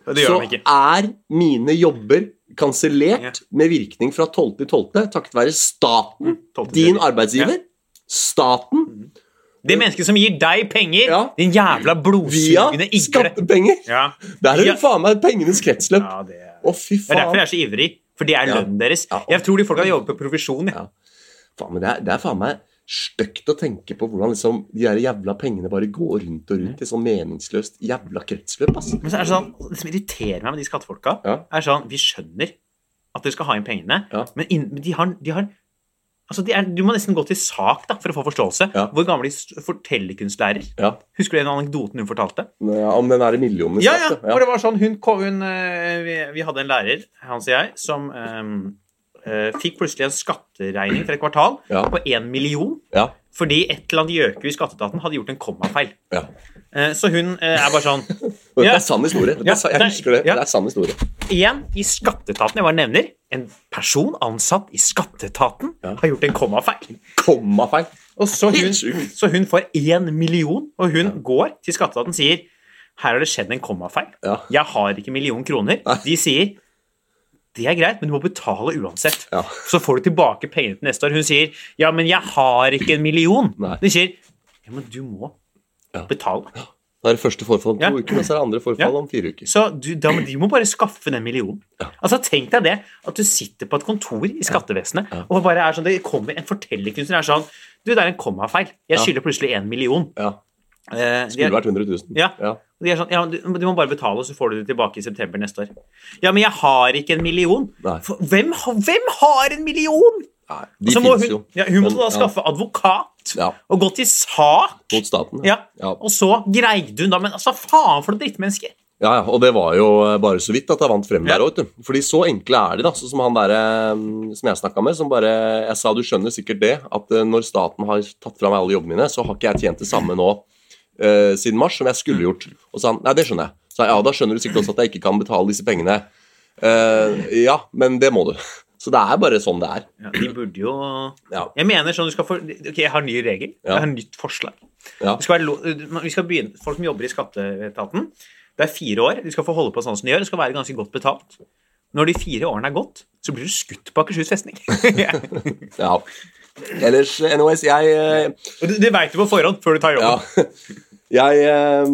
Speaker 2: så er mine jobber kansellert med virkning fra 12.12. takket være staten,
Speaker 1: 12.
Speaker 2: din arbeidsgiver. Staten
Speaker 1: Det mennesket som gir deg penger,
Speaker 2: Ja.
Speaker 1: din jævla blodsugende igle.
Speaker 2: skattepenger!
Speaker 1: Ja.
Speaker 2: Der er
Speaker 1: jo
Speaker 2: det faen meg pengenes kretsløp.
Speaker 1: ja, det er
Speaker 2: Å, fy faen.
Speaker 1: Det er derfor jeg er så ivrig. For det er lønnen deres. Jeg tror de folk har jobbet på provisjon.
Speaker 2: Ja. faen men det, er, det er faen meg stygt å tenke på hvordan liksom, de der jævla pengene bare går rundt og rundt i sånn meningsløst jævla kretsløp. ass.
Speaker 1: Men så er det sånn, det som irriterer meg med de skattefolka,
Speaker 2: Ja.
Speaker 1: er sånn Vi skjønner at dere skal ha inn pengene,
Speaker 2: Ja.
Speaker 1: men in, men de har, de har Altså, de er, Du må nesten gå til sak da, for å få forståelse.
Speaker 2: Ja.
Speaker 1: Hvor gammel de fortellerkunstlærer
Speaker 2: Ja.
Speaker 1: Husker du den anekdoten hun fortalte?
Speaker 2: Ja, Om den er i millionene
Speaker 1: Ja, ja.
Speaker 2: skatt,
Speaker 1: det var sånn, hun, hun, eh, vi, vi hadde en lærer, Hans og jeg, som eh, fikk plutselig en skatteregning for et kvartal
Speaker 2: Ja.
Speaker 1: på én million.
Speaker 2: ja.
Speaker 1: Fordi et eller annet gjøku i skatteetaten hadde gjort en kommafeil.
Speaker 2: ja.
Speaker 1: Eh, Så hun eh, er bare sånn
Speaker 2: Dette er sann historie.
Speaker 1: Det
Speaker 2: er, jeg
Speaker 1: det er-
Speaker 2: husker det. Det er sann historie.
Speaker 1: Igjen, i skatteetaten, jeg bare nevner, en person ansatt i skatteetaten har gjort en kommafeil.
Speaker 2: Kommafeil.
Speaker 1: Og så hun, så hun får én million, og hun går til skatteetaten og sier her har det skjedd en kommafeil. Jeg har ikke million kroner. De sier det er greit, men du må betale uansett.
Speaker 2: Ja.
Speaker 1: Så får du tilbake pengene til neste år. Hun sier ja, men jeg har ikke en million.
Speaker 2: Nei.
Speaker 1: De sier ja, men du må
Speaker 2: Ja.
Speaker 1: betale.
Speaker 2: Da er det første forfall om to
Speaker 1: Ja.
Speaker 2: uker, og så er det andre forfall
Speaker 1: Ja.
Speaker 2: om fire uker.
Speaker 1: Så du, da, de må bare skaffe den millionen.
Speaker 2: Ja.
Speaker 1: Altså, Tenk deg det, at du sitter på et kontor i skattevesenet,
Speaker 2: Ja.
Speaker 1: og bare er sånn, det kommer en fortellerkunstner er sånn Du, det er en kommafeil. Jeg
Speaker 2: Ja.
Speaker 1: skylder plutselig en million.
Speaker 2: Ja.
Speaker 1: Eh,
Speaker 2: Skulle vært 100 000.
Speaker 1: Ja.
Speaker 2: ja.
Speaker 1: de er sånn, ja, du, du må bare betale, så får du det tilbake i september neste år. Ja, men jeg har ikke en million. For, hvem, har- hvem har en million?
Speaker 2: Nei, de
Speaker 1: Så må hun,
Speaker 2: jo.
Speaker 1: ja, hun måtte da skaffe advokat
Speaker 2: Ja.
Speaker 1: og gå til sak.
Speaker 2: Mot staten.
Speaker 1: Ja.
Speaker 2: ja.
Speaker 1: Og så greide hun da Men altså, faen for noen drittmennesker.
Speaker 2: Ja, ja, og det var jo eh, bare så vidt at jeg vant frem
Speaker 1: Ja.
Speaker 2: der òg, vet du. Fordi så enkle er de, da. Sånn som han derre mm, som jeg snakka med, som bare Jeg sa du skjønner sikkert det, at eh, når staten har tatt fra meg alle jobbene mine, så har ikke jeg tjent det samme nå eh, siden mars som jeg skulle gjort. Og sa han nei, det skjønner jeg. Så jeg, ja, da skjønner du sikkert også at jeg ikke kan betale disse pengene. Uh, ja, men det må du. Så det er bare sånn det er.
Speaker 1: Ja, de burde jo
Speaker 2: Ja.
Speaker 1: Jeg mener sånn du skal få Ok, jeg har en ny regel.
Speaker 2: Ja.
Speaker 1: Jeg har en nytt forslag.
Speaker 2: Ja.
Speaker 1: Lo- vi skal begynne, folk som jobber i skatteetaten, det er fire år. De skal få holde på sånn som de gjør. Det skal være ganske godt betalt. Når de fire årene er gått, så blir du skutt på Akershus festning.
Speaker 2: ja. Ellers, anyways, jeg
Speaker 1: uh... Det, det veit du på forhånd før du tar
Speaker 2: Ja. Jeg eh,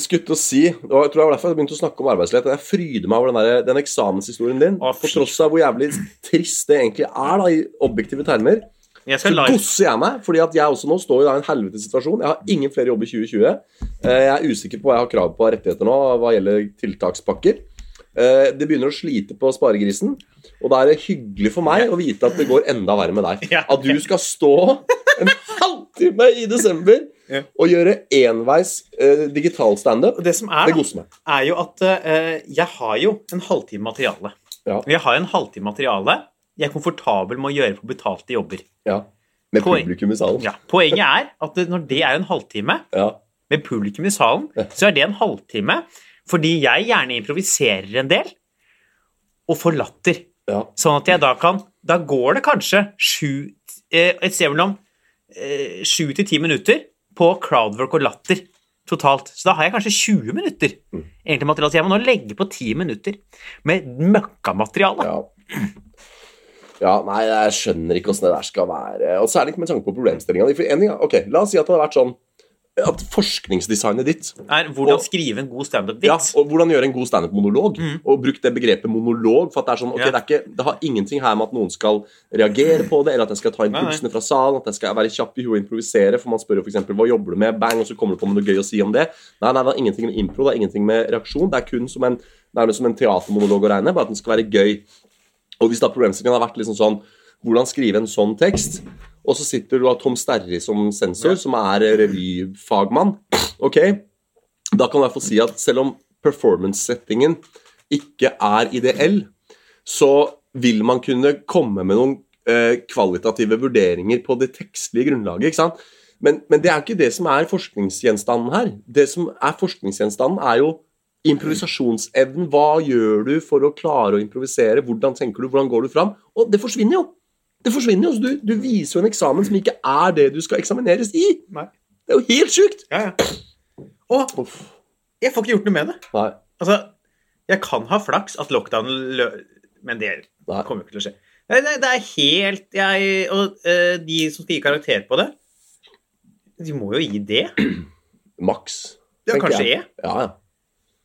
Speaker 2: skulle til å si og jeg tror det var derfor jeg begynte å snakke om arbeidsledighet. Jeg fryder meg over den, der, den eksamenshistorien din.
Speaker 1: Å,
Speaker 2: på tross av hvor jævlig trist det egentlig er, da, i objektive termer.
Speaker 1: Jeg skal
Speaker 2: gosser jeg meg, fordi at jeg også nå står i en helvetes situasjon. Jeg har ingen flere jobber i 2020. Eh, Jeg er usikker på hva jeg har krav på av rettigheter nå hva gjelder tiltakspakker. Eh, Det begynner å slite på sparegrisen, og da er det hyggelig for meg å vite at det går enda verre med deg. At du skal stå en halvtime i desember
Speaker 1: Ja.
Speaker 2: og gjøre enveis uh, digital standup.
Speaker 1: Det som er,
Speaker 2: Det
Speaker 1: da,
Speaker 2: meg.
Speaker 1: er jo at uh, jeg har jo en halvtime materiale.
Speaker 2: Ja.
Speaker 1: Jeg har en halvtime materiale jeg er komfortabel med å gjøre på betalte jobber.
Speaker 2: Ja. Med
Speaker 1: Poen
Speaker 2: publikum i salen.
Speaker 1: Ja, Poenget er at når det er en halvtime
Speaker 2: Ja.
Speaker 1: med publikum i salen, så er det en halvtime fordi jeg gjerne improviserer en del og får latter.
Speaker 2: Ja.
Speaker 1: Sånn at jeg da kan Da går det kanskje sju eh, Et sted mellom eh, sju til ti minutter på crowdwork og latter totalt. Så da har jeg kanskje 20 minutter
Speaker 2: Mm.
Speaker 1: egentlig materiale. Så jeg må nå legge på 10 minutter med møkkamateriale.
Speaker 2: Ja. ja, nei, jeg skjønner ikke åssen det der skal være. Og særlig ikke med tanke på problemstillinga. For en ting, ok, La oss si at det hadde vært sånn at forskningsdesignet ditt
Speaker 1: Er hvordan
Speaker 2: Og-
Speaker 1: skrive en god
Speaker 2: ja,
Speaker 1: standup-vits.
Speaker 2: og Hvordan gjøre en god standup-monolog.
Speaker 1: Mm.
Speaker 2: Og bruk det begrepet monolog. for at Det er sånn, ok,
Speaker 1: Ja.
Speaker 2: det, er ikke, det har ingenting her med at noen skal reagere på det, eller at jeg skal ta impulsene fra salen, at jeg skal være kjapp i huet og improvisere. For man spør jo f.eks.: Hva jobber du med? Bang, og så kommer du på med noe gøy å si om det. Nei, nei, det har ingenting med impro, det har ingenting med reaksjon. Det er kun som en, nærmest som en teatermonolog å regne, bare at den skal være gøy. Og hvis da problemstillingen har vært liksom sånn Hvordan skrive en sånn tekst? Og så sitter du av Tom Sterri som sensor, som er revyfagmann. Ok, da kan hvert fall si at selv om performance-settingen ikke er ideell, så vil man kunne komme med noen eh, kvalitative vurderinger på det tekstlige grunnlaget. ikke sant? Men, men det er ikke det som er forskningsgjenstanden her. Det som er forskningsgjenstanden, er jo improvisasjonsevnen. Hva gjør du for å klare å improvisere? Hvordan tenker du? Hvordan går du fram? Og det forsvinner jo. Det forsvinner jo, du, du viser jo en eksamen som ikke er det du skal eksamineres i.
Speaker 1: Nei.
Speaker 2: Det er jo helt sjukt!
Speaker 1: Ja, ja. Og
Speaker 2: Uff.
Speaker 1: jeg får ikke gjort noe med det.
Speaker 2: Nei.
Speaker 1: Altså, jeg kan ha flaks at lockdown lø... Men det
Speaker 2: Nei.
Speaker 1: kommer jo ikke til å skje. Nei, det, det er helt jeg, Og uh, de som skal gi karakter på det, de må jo gi det.
Speaker 2: Maks.
Speaker 1: Ja, kanskje
Speaker 2: jeg.
Speaker 1: E.
Speaker 2: Ja, ja.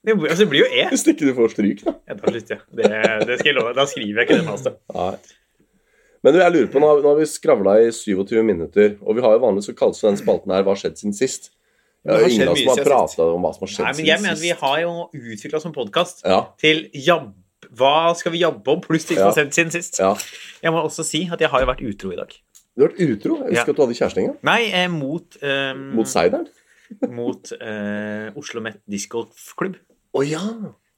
Speaker 1: Det, altså, det blir jo E.
Speaker 2: Hvis ikke du får stryk, da.
Speaker 1: Ja, da slutter jeg. Det, det skal jeg love. Da skriver jeg ikke det master.
Speaker 2: Men du, jeg lurer på, nå har, vi skravla i 27 minutter, og vi har jo vanligvis så kalles den spalten her 'Hva har skjedd siden sist'? Det er ingen som har prata om hva som har skjedd
Speaker 1: Nei, men jeg
Speaker 2: siden
Speaker 1: mener vi har jo utvikla som podkast
Speaker 2: Ja,
Speaker 1: til jabb... Hva skal vi jobbe om, pluss det som har skjedd siden sist.
Speaker 2: ja.
Speaker 1: Jeg må også si at jeg har jo vært utro i dag.
Speaker 2: Du har vært utro? Jeg husker
Speaker 1: Ja.
Speaker 2: at du hadde kjæreste en gang.
Speaker 1: Nei, eh, mot eh,
Speaker 2: Mot seideren?
Speaker 1: mot eh, Oslo Met discgolfklubb.
Speaker 2: Å ja!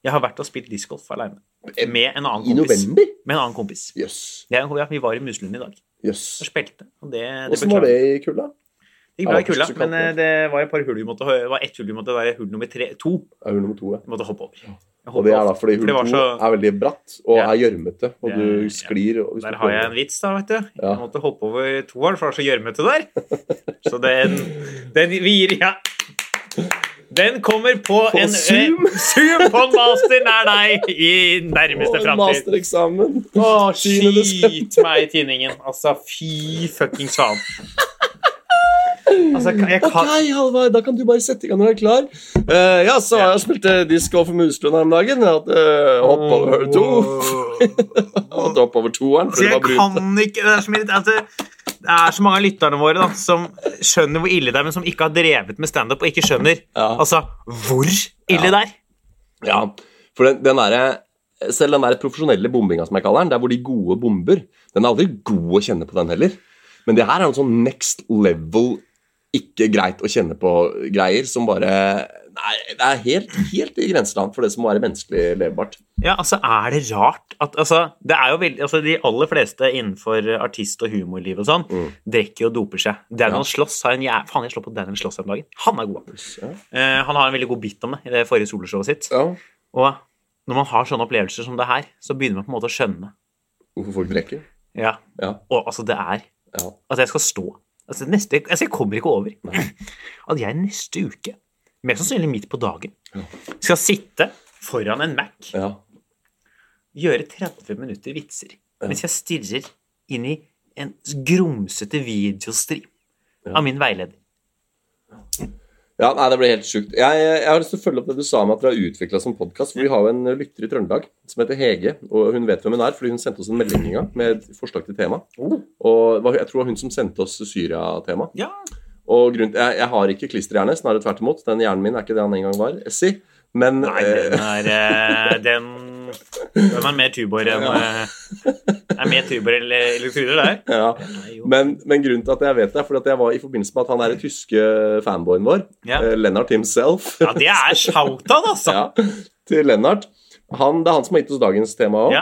Speaker 1: Jeg har vært og spilt discgolf aleine. Med en annen
Speaker 2: I
Speaker 1: kompis.
Speaker 2: november?
Speaker 1: Med en annen kompis.
Speaker 2: Yes.
Speaker 1: Jeg, ja, vi var i Muslund i dag
Speaker 2: Yes.
Speaker 1: og spilte. Og det, det
Speaker 2: Åssen var det i kulda?
Speaker 1: Det gikk bra i kulda, men eh, det var et par hull vi måtte Det var ett hull vi måtte være hull nummer tre, to.
Speaker 2: Ja, hull nummer to, ja.
Speaker 1: Vi måtte hoppe over.
Speaker 2: Og det er da fordi hull to
Speaker 1: så-
Speaker 2: er veldig bratt og
Speaker 1: Ja.
Speaker 2: er gjørmete, og
Speaker 1: Det-
Speaker 2: du sklir. Og
Speaker 1: Der har jeg en vits, da, vet du. Jeg måtte hoppe over toeren, for det var så gjørmete der. Så den, den vi gir Ja. Den kommer på,
Speaker 2: På
Speaker 1: en
Speaker 2: Zoom?
Speaker 1: Eh, Zoom på en master nær deg i nærmeste framtid.
Speaker 2: Mastereksamen!
Speaker 1: Å,
Speaker 2: 10.
Speaker 1: skyt meg i tinningen. Altså, fy fuckings faen. Altså, jeg
Speaker 2: Ok,
Speaker 1: kan
Speaker 2: Halvard, da kan du bare sette i gang når du er klar. Uh, ja, så har jeg spilt uh, discgolf for Muslund her om dagen. Jeg hadde uh, hopp over to. Hoppet opp over toeren,
Speaker 1: Så jeg kan ikke Det er så, mye, altså, det er så mange av lytterne våre da, som skjønner hvor ille det er, men som ikke har drevet med standup og ikke skjønner
Speaker 2: Ja.
Speaker 1: altså, hvor ille
Speaker 2: Ja.
Speaker 1: det er.
Speaker 2: Ja, for den, den der, selv den der profesjonelle bombinga, som jeg kaller den, der hvor de gode bomber, den er aldri god å kjenne på, den heller. Men det her er noe sånn next level, ikke greit å kjenne på-greier, som bare Nei, det er helt, helt i grenseland for det som må være menneskelig levbart.
Speaker 1: Ja, altså, er det rart at altså, det er jo veldig, altså, De aller fleste innenfor artist- og humorliv og sånn
Speaker 2: Mm.
Speaker 1: drikker og doper seg. Daniel
Speaker 2: Ja.
Speaker 1: Sloss har en jæ... Faen, jeg slår på Daniel Sloss om dagen. Han er god.
Speaker 2: Ja.
Speaker 1: Eh, han har en veldig god bit om det i det forrige soloshowet sitt.
Speaker 2: ja.
Speaker 1: Og når man har sånne opplevelser som det her, så begynner man på en måte å skjønne.
Speaker 2: Hvorfor folk drikker.
Speaker 1: Ja,
Speaker 2: Ja.
Speaker 1: Og altså, det er
Speaker 2: ja.
Speaker 1: at jeg skal stå altså, neste, altså, Jeg kommer ikke over at jeg neste uke, mest sannsynlig midt på dagen, skal sitte foran en Mac,
Speaker 2: ja.
Speaker 1: gjøre 30 minutter vitser,
Speaker 2: Ja.
Speaker 1: mens jeg stirrer inn i en grumsete videostream
Speaker 2: Ja.
Speaker 1: av min veileder.
Speaker 2: Ja, nei, Det blir helt sjukt. Jeg, jeg har lyst til å følge opp det du sa med at dere har utvikla som podkast. Vi har jo en lytter i Trøndelag som heter Hege, og hun vet hvem hun er fordi hun sendte oss en melding en gang med et forslag til tema.
Speaker 1: Oh.
Speaker 2: Og jeg tror det var hun som sendte oss Syria-tema.
Speaker 1: Ja.
Speaker 2: Og grunn, jeg, jeg har ikke klisterhjerne, snarere tvert imot. Den hjernen min er ikke det han en gang var. Si. Men
Speaker 1: Nei,
Speaker 2: eh,
Speaker 1: den er eh, Den, den er mer tubor enn ja. Er mer tubor eller elektroder der.
Speaker 2: ja. Men, men grunnen til at jeg vet det, er fordi at jeg var i forbindelse med at han er den tyske fanboyen vår,
Speaker 1: Ja.
Speaker 2: eh, Lennart himself.
Speaker 1: Ja, det er shout-out, altså.
Speaker 2: Ja, til Lennart. Han, det er han som har gitt oss dagens tema òg.
Speaker 1: Ja.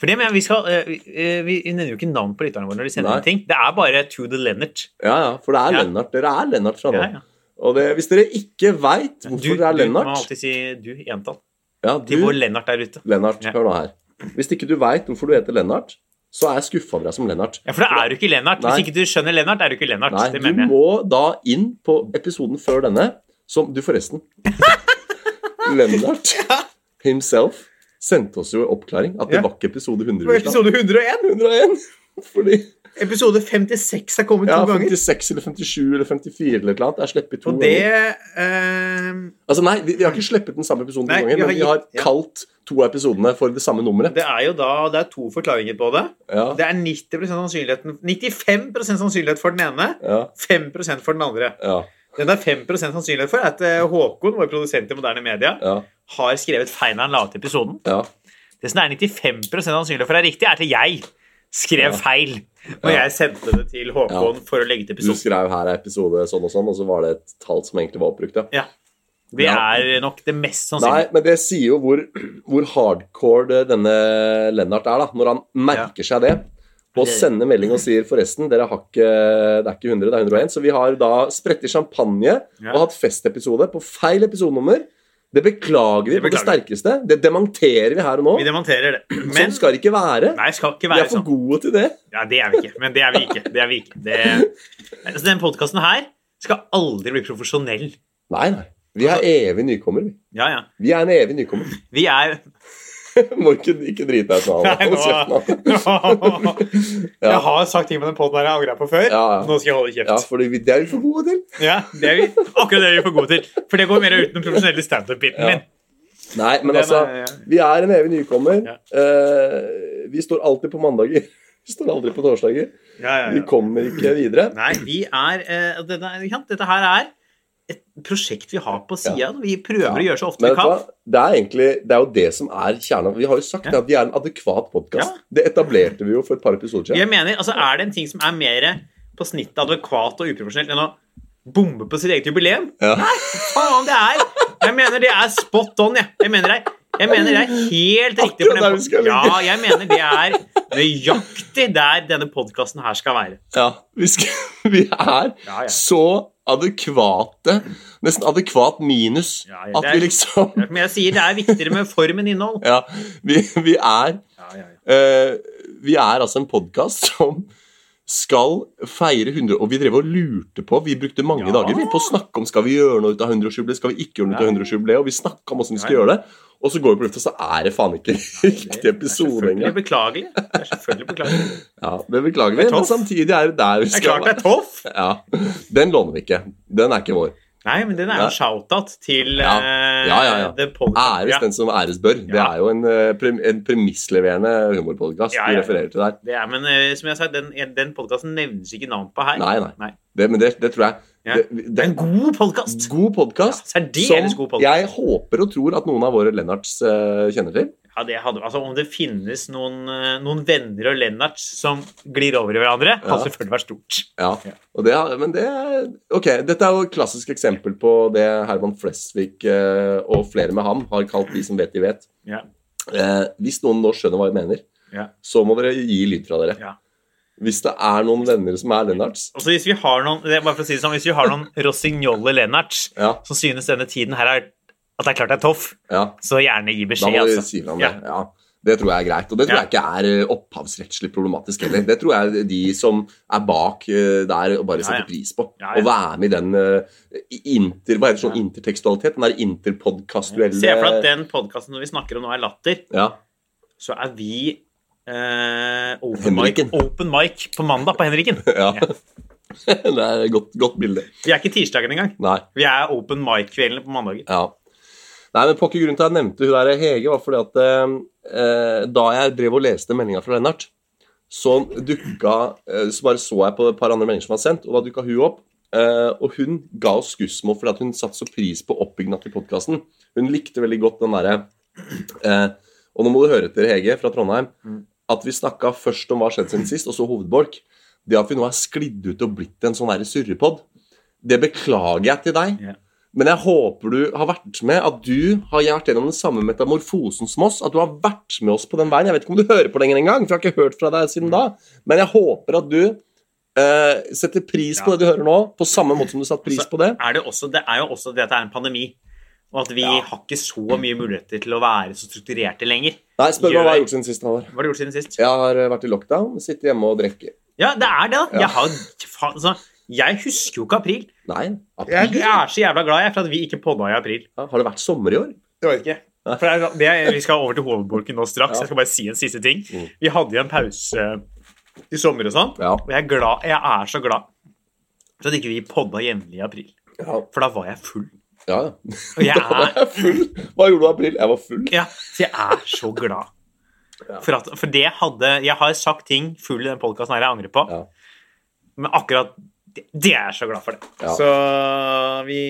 Speaker 1: For det, men vi, skal, uh, vi, vi nevner jo ikke navn på lytterne våre når de sender inn ting. Det er bare to the Lennart.
Speaker 2: Ja, ja, for det er
Speaker 1: Ja.
Speaker 2: Lennart. Dere er Lennart fra nå.
Speaker 1: Ja, ja.
Speaker 2: Og det, hvis dere ikke veit hvorfor
Speaker 1: Du,
Speaker 2: det er
Speaker 1: du må alltid si du i entall.
Speaker 2: ja,
Speaker 1: Til
Speaker 2: du,
Speaker 1: vår Lennart der ute.
Speaker 2: Lennart, hør nå her. Hvis ikke du veit hvorfor du heter Lennart, så er jeg skuffa over deg som Lennart.
Speaker 1: Ja, For da er du ikke Lennart.
Speaker 2: Nei.
Speaker 1: Hvis ikke du skjønner Lennart, er du ikke Lennart.
Speaker 2: Nei,
Speaker 1: det
Speaker 2: du
Speaker 1: mener jeg.
Speaker 2: må da inn på episoden før denne, som du forresten Lennart himself sendte oss jo oppklaring at det
Speaker 1: Ja.
Speaker 2: var ikke episode 100.
Speaker 1: Det var episode 101.
Speaker 2: 101. Fordi
Speaker 1: Episode 56 er kommet
Speaker 2: ja,
Speaker 1: to ganger.
Speaker 2: Ja, 56 eller 57 eller 54 eller et eller annet er sluppet to
Speaker 1: Og det
Speaker 2: ganger.
Speaker 1: eh,
Speaker 2: Altså Nei, vi, vi har ikke sluppet den samme episoden to ganger, men vi har
Speaker 1: ja.
Speaker 2: kalt to av episodene for det samme nummeret.
Speaker 1: Det er jo da Det er to forklaringer på det.
Speaker 2: Ja,
Speaker 1: Det er 90% sannsynligheten 95 sannsynlighet for den ene,
Speaker 2: ja,
Speaker 1: 5% for den andre.
Speaker 2: ja,
Speaker 1: Den det er 5% sannsynlighet for, er at eh, Håkon, vår produsent i moderne media,
Speaker 2: ja,
Speaker 1: har skrevet feil når han la ut episoden.
Speaker 2: ja.
Speaker 1: Det som er 95 sannsynlig for er riktig, er at jeg skrev feil når jeg sendte det til Håkon for å legge til episoden.
Speaker 2: Du skrev her er episode sånn og sånn, og så var det et tall som egentlig var oppbrukt, ja.
Speaker 1: Det er nok det mest sannsynlige.
Speaker 2: Nei, men det sier jo hvor, hvor hardcore denne Lennart er, da. Når han merker seg det. På å sende melding og sier forresten, dere har ikke, det er ikke 100, det er 101. Så vi har da spredt i champagne og hatt festepisode på feil episodenummer. Det beklager vi
Speaker 1: Det
Speaker 2: på det sterkeste. Det demonterer vi her og nå.
Speaker 1: Vi dementerer det. Men
Speaker 2: sånn skal det ikke være.
Speaker 1: Nei, skal ikke
Speaker 2: Vi er for
Speaker 1: sånn.
Speaker 2: gode til det.
Speaker 1: Ja, det er vi ikke. Men det er vi ikke. Det er vi ikke. Det... Altså, den podkasten her skal aldri bli profesjonell.
Speaker 2: Nei, nei. Vi er evig nykommer, vi.
Speaker 1: Ja, ja.
Speaker 2: Vi er en evig nykommer.
Speaker 1: Vi er
Speaker 2: Må ikke, ikke drite deg ut.
Speaker 1: Jeg har sagt ting med den poden jeg angra på før.
Speaker 2: Ja, ja.
Speaker 1: Nå skal jeg holde kjeft.
Speaker 2: Ja, for det er vi for gode til.
Speaker 1: Ja, det er vi, akkurat det er vi for gode til. For det går mer uten den profesjonelle standup-biten min.
Speaker 2: Nei, men
Speaker 1: Den
Speaker 2: altså,
Speaker 1: er-
Speaker 2: vi er en evig nykommer. Eh, vi står alltid på mandager. Vi står aldri på torsdager. Vi kommer ikke videre.
Speaker 1: Nei, vi er uh, dette, dette her er et prosjekt vi har på sida. Vi prøver å gjøre så ofte
Speaker 2: Men
Speaker 1: vi kan.
Speaker 2: det er egentlig det er jo det som er kjernen. Vi har jo sagt
Speaker 1: Ja.
Speaker 2: at vi er en adekvat podkast.
Speaker 1: Ja.
Speaker 2: Det etablerte vi jo for et par episoder siden.
Speaker 1: Jeg mener, altså Er det en ting som er mer på snittet adekvat og uprofesjonelt enn å bombe på sitt eget jubileum?
Speaker 2: Ja.
Speaker 1: Faen, det er Jeg mener det er spot on, jeg. Jeg mener det, jeg mener det er helt riktig.
Speaker 2: Ligge.
Speaker 1: ja, jeg mener det er nøyaktig der denne podkasten her skal være.
Speaker 2: Ja, vi, skal, vi er
Speaker 1: Ja, ja.
Speaker 2: så adekvate. Nesten adekvat minus.
Speaker 1: Ja, ja,
Speaker 2: At
Speaker 1: er-
Speaker 2: vi liksom
Speaker 1: Men jeg sier det er viktigere med form enn innhold.
Speaker 2: Ja, vi, vi er
Speaker 1: Ja.
Speaker 2: Eh, vi er altså en podkast som skal feire 100 Og vi drev og lurte på Vi brukte mange
Speaker 1: Ja.
Speaker 2: dager vi, på å snakke om skal vi gjøre noe ut av 100-årsjubileet. Skal vi ikke gjøre noe ut av
Speaker 1: Ja.
Speaker 2: 100-årsjubileet? Og vi snakka om hvordan vi skal gjøre det. Og så går vi på lufta, så er det faen ikke riktig
Speaker 1: Det er
Speaker 2: episode engang.
Speaker 1: beklagelig. Det er selvfølgelig beklagelig.
Speaker 2: Ja, det beklager vi, men samtidig er det der vi
Speaker 1: Det er
Speaker 2: skal
Speaker 1: klart det er toff.
Speaker 2: Ja, Den låner vi ikke. Den er ikke vår.
Speaker 1: Nei, men den er jo ja. shout-out til
Speaker 2: Ja.
Speaker 1: eh,
Speaker 2: Ja, ja, ja. Æres den som æres bør. Det er jo en, eh, en premissleverende humorpodkast
Speaker 1: ja.
Speaker 2: refererer til der.
Speaker 1: Det er, men eh, som jeg sa, den, den podkasten nevnes ikke navn på her.
Speaker 2: Nei, nei.
Speaker 1: Nei.
Speaker 2: Det, men det, det tror jeg det,
Speaker 1: Det er en god podkast.
Speaker 2: God podkast
Speaker 1: særdeles god podcast.
Speaker 2: jeg håper og tror at noen av våre Lennarts uh, kjenner til.
Speaker 1: Ja, det hadde, altså, om det finnes noen, eh, noen venner og Lennarts som glir over i hverandre,
Speaker 2: Ja.
Speaker 1: hadde selvfølgelig vært stort.
Speaker 2: Ja, det, men det Ok, dette er jo et klassisk eksempel på det Herman Flesvig eh, og flere med ham har kalt de som vet, de vet.
Speaker 1: Ja.
Speaker 2: Eh, hvis noen nå skjønner hva jeg mener,
Speaker 1: Ja.
Speaker 2: så må dere gi lyd fra dere.
Speaker 1: Ja.
Speaker 2: Hvis det er noen venner som er Lennarts
Speaker 1: Altså, hvis vi har noen, det er bare for å si det sånn, hvis vi har noen Rossignole Lennarts som synes denne tiden her er at det er klart det er toff,
Speaker 2: ja,
Speaker 1: så gjerne gi beskjed.
Speaker 2: da må du
Speaker 1: Altså.
Speaker 2: si fra om det. Ja. Det tror jeg er greit. Og det tror jeg ikke er eh, opphavsrettslig problematisk heller. Det tror jeg de som er bak eh, der, og bare setter pris på. Å være med i den eh, inter, hva heter det, sånn intertekstualitet, den der interpodkastuelle
Speaker 1: Se for deg at den podkasten vi snakker om nå, er latter.
Speaker 2: ja.
Speaker 1: så er vi eh, open, mic, open mic på mandag på Henriken.
Speaker 2: Ja. det er et godt, godt bilde.
Speaker 1: Vi er ikke tirsdagen engang.
Speaker 2: Nei.
Speaker 1: Vi er open mic-kveldene på mandager.
Speaker 2: Ja. Nei, men pokker grunnen til at jeg nevnte hun der Hege, var fordi at eh, da jeg drev og leste meldinga fra Lennart, så dukka eh, Så bare så jeg på et par andre meldinger som var sendt, og da dukka hun opp. Eh, og hun ga oss skussmål fordi at hun satte så pris på oppbygginga til podkasten. Hun likte veldig godt den derre eh, Og nå må du høre etter, Hege fra Trondheim, at vi snakka først om hva skjedde siden sist, og så hovedbolk. Det at vi nå er sklidd ut og blitt en sånn surrepod, det beklager jeg til deg.
Speaker 1: Ja.
Speaker 2: Men jeg håper du har vært med, at du har vært gjennom den samme metamorfosen som oss. At du har vært med oss på den veien. Jeg vet ikke om du hører på lenger engang, for jeg har ikke hørt fra deg siden da. Men jeg håper at du eh, setter pris på det du hører nå, på samme måte som du satte pris
Speaker 1: Så
Speaker 2: på det.
Speaker 1: Er det, også, det er jo også det at det er en pandemi. Og at vi
Speaker 2: Ja.
Speaker 1: har ikke så mye muligheter til å være så strukturerte lenger.
Speaker 2: Nei, spør meg hva jeg har gjort siden sist. Halvor.
Speaker 1: Hva har du gjort siden sist?
Speaker 2: Jeg har eh, vært i lockdown, sitter hjemme og drikker.
Speaker 1: Ja, det er det. da.
Speaker 2: Ja.
Speaker 1: Jeg, har, faen, altså, jeg husker jo ikke april.
Speaker 2: Nei,
Speaker 1: Jeg,
Speaker 2: april?
Speaker 1: jeg er så jævla glad jeg, for at vi ikke podda i april.
Speaker 2: Ja, har det vært sommer i år?
Speaker 1: Det vet ikke. For det er, det er, vi skal over til hovedbolken nå straks.
Speaker 2: Ja.
Speaker 1: Jeg skal bare si en siste ting.
Speaker 2: Mm.
Speaker 1: Vi hadde jo en pause i sommer og sånn.
Speaker 2: Ja.
Speaker 1: Og jeg er, glad, jeg er så glad for at ikke vi podda jevnlig i april.
Speaker 2: Ja,
Speaker 1: For da var jeg full.
Speaker 2: ja.
Speaker 1: Og jeg
Speaker 2: Da var jeg full. Hva gjorde du i april? Jeg var full.
Speaker 1: ja, så jeg er så glad.
Speaker 2: Ja.
Speaker 1: For, at, for det hadde Jeg har sagt ting full i den podkasten her jeg angrer på,
Speaker 2: Ja.
Speaker 1: men akkurat det, det er jeg så glad for. det.
Speaker 2: Ja.
Speaker 1: Så vi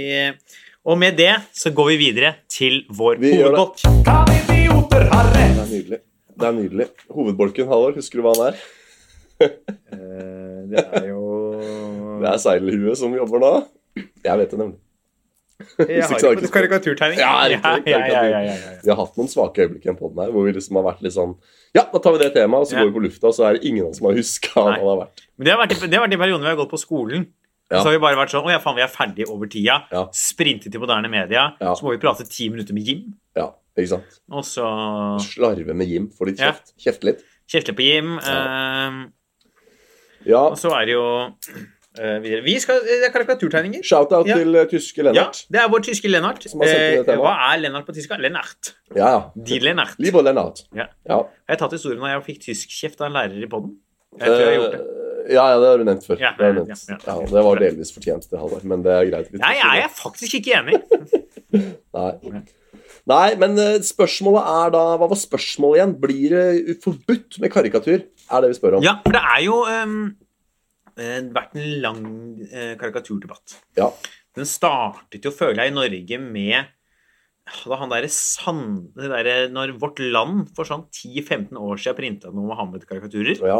Speaker 1: Og med det så går vi videre til vår
Speaker 2: Vi
Speaker 1: hovedbolk.
Speaker 2: Det er nydelig. Det er nydelig. Hovedbolken, Halvor, husker du hva han er?
Speaker 1: Eh, Det er jo
Speaker 2: Det er seilhuet som jobber nå. Jeg vet det nemlig.
Speaker 1: Jeg har
Speaker 2: jo
Speaker 1: ikke- karikaturtegning.
Speaker 2: Ja, riktig,
Speaker 1: ja, ja, ja.
Speaker 2: Vi har hatt noen svake øyeblikk i den podden her, hvor vi liksom har vært litt sånn Ja, da tar vi det temaet, og så går vi på lufta, og så er det ingen som har huska hva det har vært.
Speaker 1: Men det har vært, det har vært i perioden vi har gått på skolen. Så har vi bare vært sånn Å ja, faen, vi er ferdig over tida.
Speaker 2: Ja.
Speaker 1: Sprintet til moderne media. Så må vi prate ti minutter med Jim.
Speaker 2: Ja, ikke sant?
Speaker 1: Og så
Speaker 2: Slarve med Jim, få litt kjeft. Kjefte litt.
Speaker 1: kjefte på Jim.
Speaker 2: Ja,
Speaker 1: og så er det jo videre. Vi skal, Det er karikaturtegninger.
Speaker 2: shout-out
Speaker 1: Ja.
Speaker 2: til tyske tyske
Speaker 1: Ja,
Speaker 2: Lennart.
Speaker 1: det er vår tyske Lennart.
Speaker 2: Som har sendt
Speaker 1: Eh, hva er Lennart på tysk? Lennart.
Speaker 2: Ja, ja.
Speaker 1: Die Lennart.
Speaker 2: Lieber Lennart.
Speaker 1: Ja.
Speaker 2: Ja.
Speaker 1: Har jeg tatt historien da jeg fikk tyskkjeft av en lærer i poden? Jeg tror jeg har gjort det.
Speaker 2: Eh, Ja, ja, det har du nevnt før.
Speaker 1: Ja,
Speaker 2: det,
Speaker 1: ja,
Speaker 2: nevnt.
Speaker 1: ja,
Speaker 2: Ja,
Speaker 1: ja.
Speaker 2: det var delvis fortjent, det, Halvard, men det er greit.
Speaker 1: Nei, jeg er faktisk ikke enig.
Speaker 2: Nei. Nei, men eh, spørsmålet er da Hva var spørsmålet igjen? Blir det forbudt med karikatur? Er det vi spør om.
Speaker 1: Ja, for det er jo um, vært en lang eh, karikaturdebatt.
Speaker 2: Ja.
Speaker 1: Den startet jo, føler jeg, i Norge med da han der Sand... Det der, når Vårt Land for sånn 10-15 år siden printa noen Mohammed-karikaturer.
Speaker 2: ja.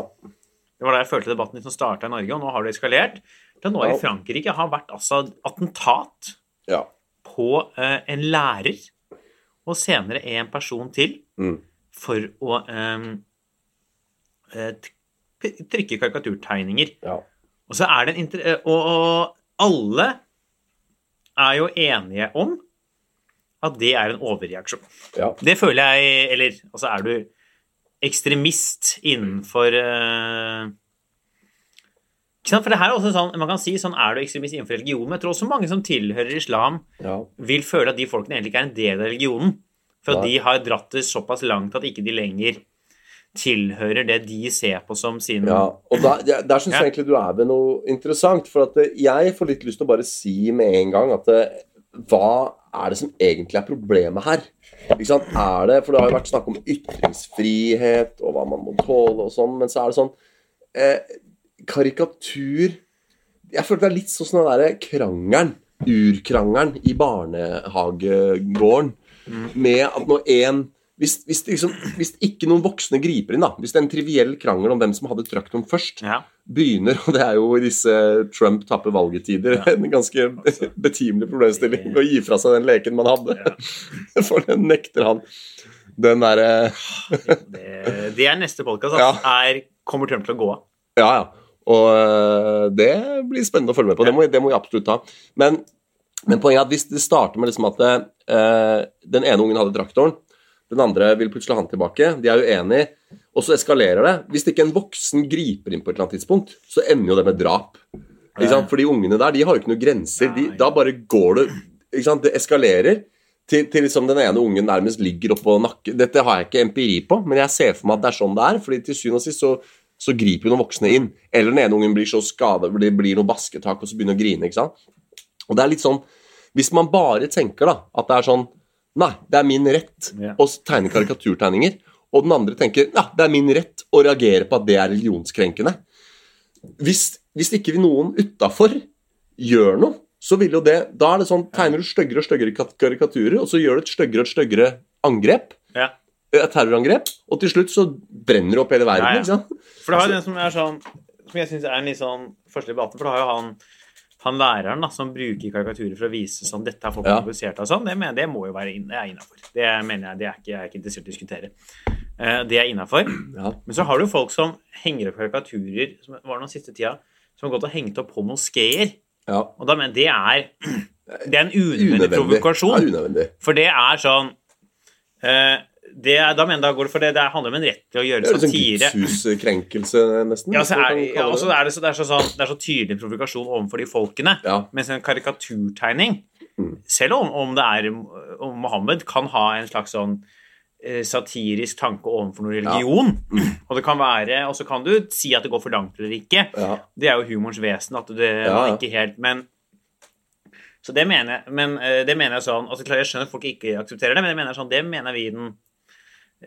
Speaker 1: Det var da jeg følte debatten liksom starta i Norge, og nå har det eskalert. Til nå
Speaker 2: Ja.
Speaker 1: i Frankrike har vært altså attentat
Speaker 2: ja.
Speaker 1: på eh, en lærer og senere en person til
Speaker 2: Mm.
Speaker 1: for å eh, t- trykke karikaturtegninger.
Speaker 2: ja.
Speaker 1: Og så er det en inter eh, og, og alle er jo enige om at det er en overreaksjon.
Speaker 2: ja.
Speaker 1: Det føler jeg Eller altså, er du ekstremist innenfor uh... ikke sant? For det her er også sånn, man kan si sånn er du ekstremist innenfor religion, men jeg tror også mange som tilhører islam,
Speaker 2: ja.
Speaker 1: vil føle at de folkene egentlig ikke er en del av religionen. For at de har dratt det såpass langt at ikke de lenger tilhører det de ser på som sin
Speaker 2: Ja, og der, der, der syns jeg egentlig du er ved noe interessant. For at eh, jeg får litt lyst til å bare si med en gang at eh, hva er det som egentlig er problemet her? Ikke sant? Er det, For det har jo vært snakk om ytringsfrihet og hva man må tåle og sånn, men så er det sånn eh, Karikatur Jeg føler det er litt sånn som den derre krangelen, urkrangelen i barnehagegården, med at når en hvis, hvis, det liksom, hvis ikke noen voksne griper inn, da Hvis det er en triviell krangel om hvem som hadde traktoren først,
Speaker 1: Ja.
Speaker 2: begynner, og det er jo i disse Trump tapper valget-tider,
Speaker 1: Ja.
Speaker 2: en ganske betimelig problemstilling å gi fra seg den leken man hadde. For den nekter han. Den derre
Speaker 1: Det, det er neste podkast.
Speaker 2: Ja.
Speaker 1: Er Kommer Trump til å gå av?
Speaker 2: Ja, ja. Og øh, det blir spennende å følge med på. Det må, det må vi absolutt ta. Men, men poenget er at hvis det starter med liksom at uh, den ene ungen hadde traktoren, den andre vil plutselig ha han tilbake, de er uenige, og så eskalerer det. Hvis ikke en voksen griper inn på et eller annet tidspunkt, så ender jo det med drap. For de ungene der de har jo ikke noen grenser. De, da bare går det? Det eskalerer. Til, til liksom den ene ungen nærmest ligger oppå nakken Dette har jeg ikke empiri på, men jeg ser for meg at det er sånn det er. fordi til syvende og sist så så griper jo noen voksne inn. Eller den ene ungen blir så skadet, det blir noe basketak, og så begynner å grine. ikke sant? Og det er litt sånn Hvis man bare tenker da, at det er sånn Nei, det er min rett
Speaker 1: Ja.
Speaker 2: å tegne karikaturtegninger. Og den andre tenker ja, det er min rett å reagere på at det er religionskrenkende. Hvis, hvis ikke noen utafor gjør noe, så vil jo det Da er det sånn tegner du styggere og styggere karikaturer, og så gjør du et styggere og styggere angrep.
Speaker 1: Ja.
Speaker 2: Et terrorangrep. Og til slutt så brenner du opp hele verden.
Speaker 1: Ja, ja. For det har jo den som er sånn Som jeg syns er en litt sånn første debatten, for det har jo han han læreren da, som bruker karikaturer for å vise sånn dette er folk
Speaker 2: Ja.
Speaker 1: provosert av sånn, det, mener, det må jo være inn, er innafor. Det mener jeg, det er ikke, jeg er ikke interessert i å diskutere. Uh, det er innafor.
Speaker 2: Ja.
Speaker 1: Men så har du folk som henger opp karikaturer, som var den siste tida, som har gått og hengt opp på moskeer.
Speaker 2: ja.
Speaker 1: Og da mener det er Det er en unødvendig provokasjon.
Speaker 2: Ja.
Speaker 1: For det er sånn eh, det Da mener jeg går det for det, det handler om en rett til å gjøre
Speaker 2: Det er en sånn
Speaker 1: satire.
Speaker 2: gudshus-krenkelse, nesten.
Speaker 1: Ja, så er, ja, og så er det, så, det, er så, sånn, det er så tydelig provokasjon overfor de folkene.
Speaker 2: Ja.
Speaker 1: Mens en karikaturtegning,
Speaker 2: Mm.
Speaker 1: selv om, om det er om Mohammed, kan ha en slags sånn eh, satirisk tanke overfor noe religion. Og det kan være, og så kan du si at det går for langt eller ikke.
Speaker 2: Ja.
Speaker 1: Det er jo humorens vesen at det
Speaker 2: Ja, ja.
Speaker 1: ikke helt Men så det mener men eh, det mener jeg sånn altså Jeg skjønner at folk ikke aksepterer det, men det mener jeg sånn, det mener vi i den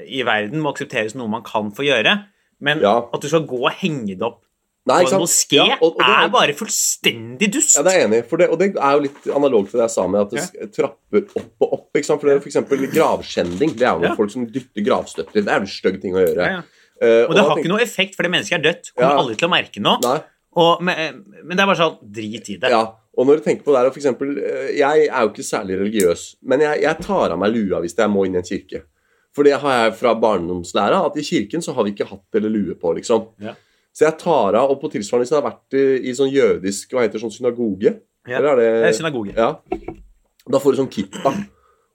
Speaker 1: i verden må aksepteres noe man kan få gjøre. Men
Speaker 2: Ja.
Speaker 1: at du skal gå og henge det opp
Speaker 2: Nei,
Speaker 1: på en moské,
Speaker 2: Ja, og- og det
Speaker 1: er bare fullstendig dust.
Speaker 2: Ja, det er jeg enig i. Det, og det er jo litt analogt til det jeg sa med at det ja. trapper opp og opp. ikke sant? For det er eksempel gravskjending. Det er jo noen
Speaker 1: Ja.
Speaker 2: folk som dytter gravstøtter. Det er jo en stygg ting å gjøre.
Speaker 1: Ja.
Speaker 2: Eh,
Speaker 1: Og det har
Speaker 2: tenker-
Speaker 1: ikke noe effekt, for det mennesket er dødt. Kommer aldri til å merke noe. Og, men, men det er bare sånn Drit i det.
Speaker 2: ja. Og når du tenker på det her, for eksempel, eh, Jeg er jo ikke særlig religiøs, men jeg, jeg tar av meg lua hvis jeg må inn i en kirke. For det har jeg fra barndomslæra, at i kirken så har vi ikke hatt eller lue på, liksom.
Speaker 1: Ja.
Speaker 2: Så jeg tar av, og på tilsvarende hvis jeg har vært i, i sånn jødisk hva heter sånn synagoge
Speaker 1: Ja.
Speaker 2: Eller er det
Speaker 1: Det er synagoge.
Speaker 2: Ja. Da får du sånn kippa.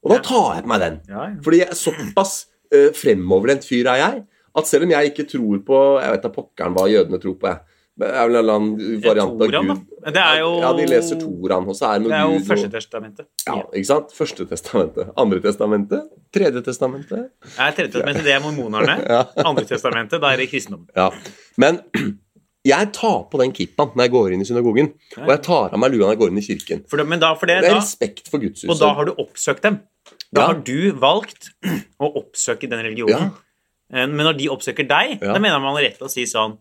Speaker 2: Og da tar jeg på meg den.
Speaker 1: Ja, ja.
Speaker 2: Fordi jeg er såpass uh, fremoverlent fyr er jeg, at selv om jeg ikke tror på Jeg vet da pokkeren hva jødene tror på, jeg. Det er vel en eller annen variant av Gud.
Speaker 1: Det er jo
Speaker 2: Ja, de leser Toran, og er det
Speaker 1: Det er jo
Speaker 2: Gud og-
Speaker 1: Førstetestamentet.
Speaker 2: Ja, ikke sant? Første testamentet. Andre testamentet. Tredje testamentet.
Speaker 1: Nei, Tredjetestamentet det er mormonerne.
Speaker 2: Ja.
Speaker 1: Andre testamentet, da er det kristendommen.
Speaker 2: ja. Men jeg tar på den kippaen når jeg går inn i synagogen. Og jeg tar av meg lua når jeg går inn i kirken.
Speaker 1: For det, men da, for det,
Speaker 2: Det er
Speaker 1: da,
Speaker 2: respekt for gudshuset.
Speaker 1: og da har du oppsøkt dem. Da
Speaker 2: Ja.
Speaker 1: har du valgt å oppsøke den religionen. Ja. Men når de oppsøker deg, da mener man rett til å si sånn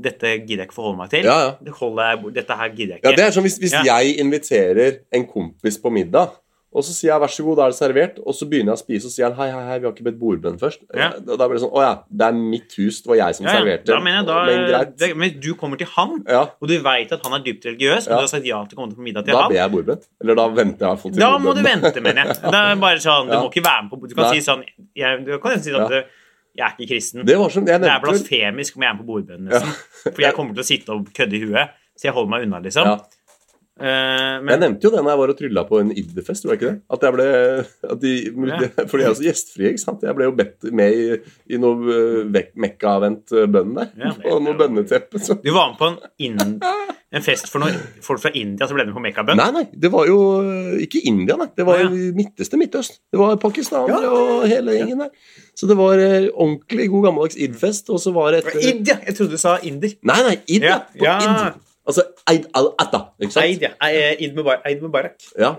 Speaker 1: Dette gidder jeg ikke forholde meg til.
Speaker 2: Ja, ja.
Speaker 1: Det jeg, dette her gidder jeg ikke.
Speaker 2: Ja, det er sånn Hvis, hvis
Speaker 1: Ja.
Speaker 2: jeg inviterer en kompis på middag, og så sier jeg 'vær så god, da er det servert', og så begynner jeg å spise, og sier han 'hei, hei, hei, vi har ikke bedt bordbønn først',
Speaker 1: Ja.
Speaker 2: da, da blir det sånn 'å ja, det er mitt hus, det var jeg som serverte'.
Speaker 1: Da mener jeg da,
Speaker 2: Men greit.
Speaker 1: det, men du kommer til han,
Speaker 2: Ja,
Speaker 1: og du veit at han er dypt religiøs, og du har sagt ja til å komme på middag til
Speaker 2: da
Speaker 1: han.
Speaker 2: ber jeg bordbønn. Eller da venter jeg iallfall til
Speaker 1: Da må du vente, mener jeg. Det er bare sånn, Du må ikke være med på Du kan
Speaker 2: Nei.
Speaker 1: si sånn jeg, Du kan si du, jeg er ikke kristen.
Speaker 2: Det var som, jeg
Speaker 1: Det er blasfemisk om jeg er med på bordbønnen, nesten. For jeg kommer til å sitte og kødde i huet, så jeg holder meg unna, liksom.
Speaker 2: Ja.
Speaker 1: Eh,
Speaker 2: Jeg nevnte jo det når jeg var og trylla på en ID-fest, tror jeg ikke det? At jeg ble at de,
Speaker 1: Ja.
Speaker 2: For de er også så gjestfrie, ikke sant? Jeg ble jo bedt med i, i noe uh, Mekka-vendt bønn der.
Speaker 1: Ja, det-
Speaker 2: og noe bønneteppe. Så.
Speaker 1: du var med på en, en fest for noen folk fra India som ble med på Mekkabønn.
Speaker 2: Nei, nei, det var jo uh, ikke India, nei. Det var
Speaker 1: ah, ja.
Speaker 2: midteste Midtøst. Det var pakistanere
Speaker 1: Ja.
Speaker 2: og hele gjengen der. Så det var uh, ordentlig god gammeldags id-fest, og så var det etter
Speaker 1: India! Jeg trodde du sa inder.
Speaker 2: Nei, nei, id, ja. På id. Altså Eid al-Atta, ikke sant?
Speaker 1: Eid, ja. Eh, Eid Mubarak. Eid Mubarak.
Speaker 2: Ja.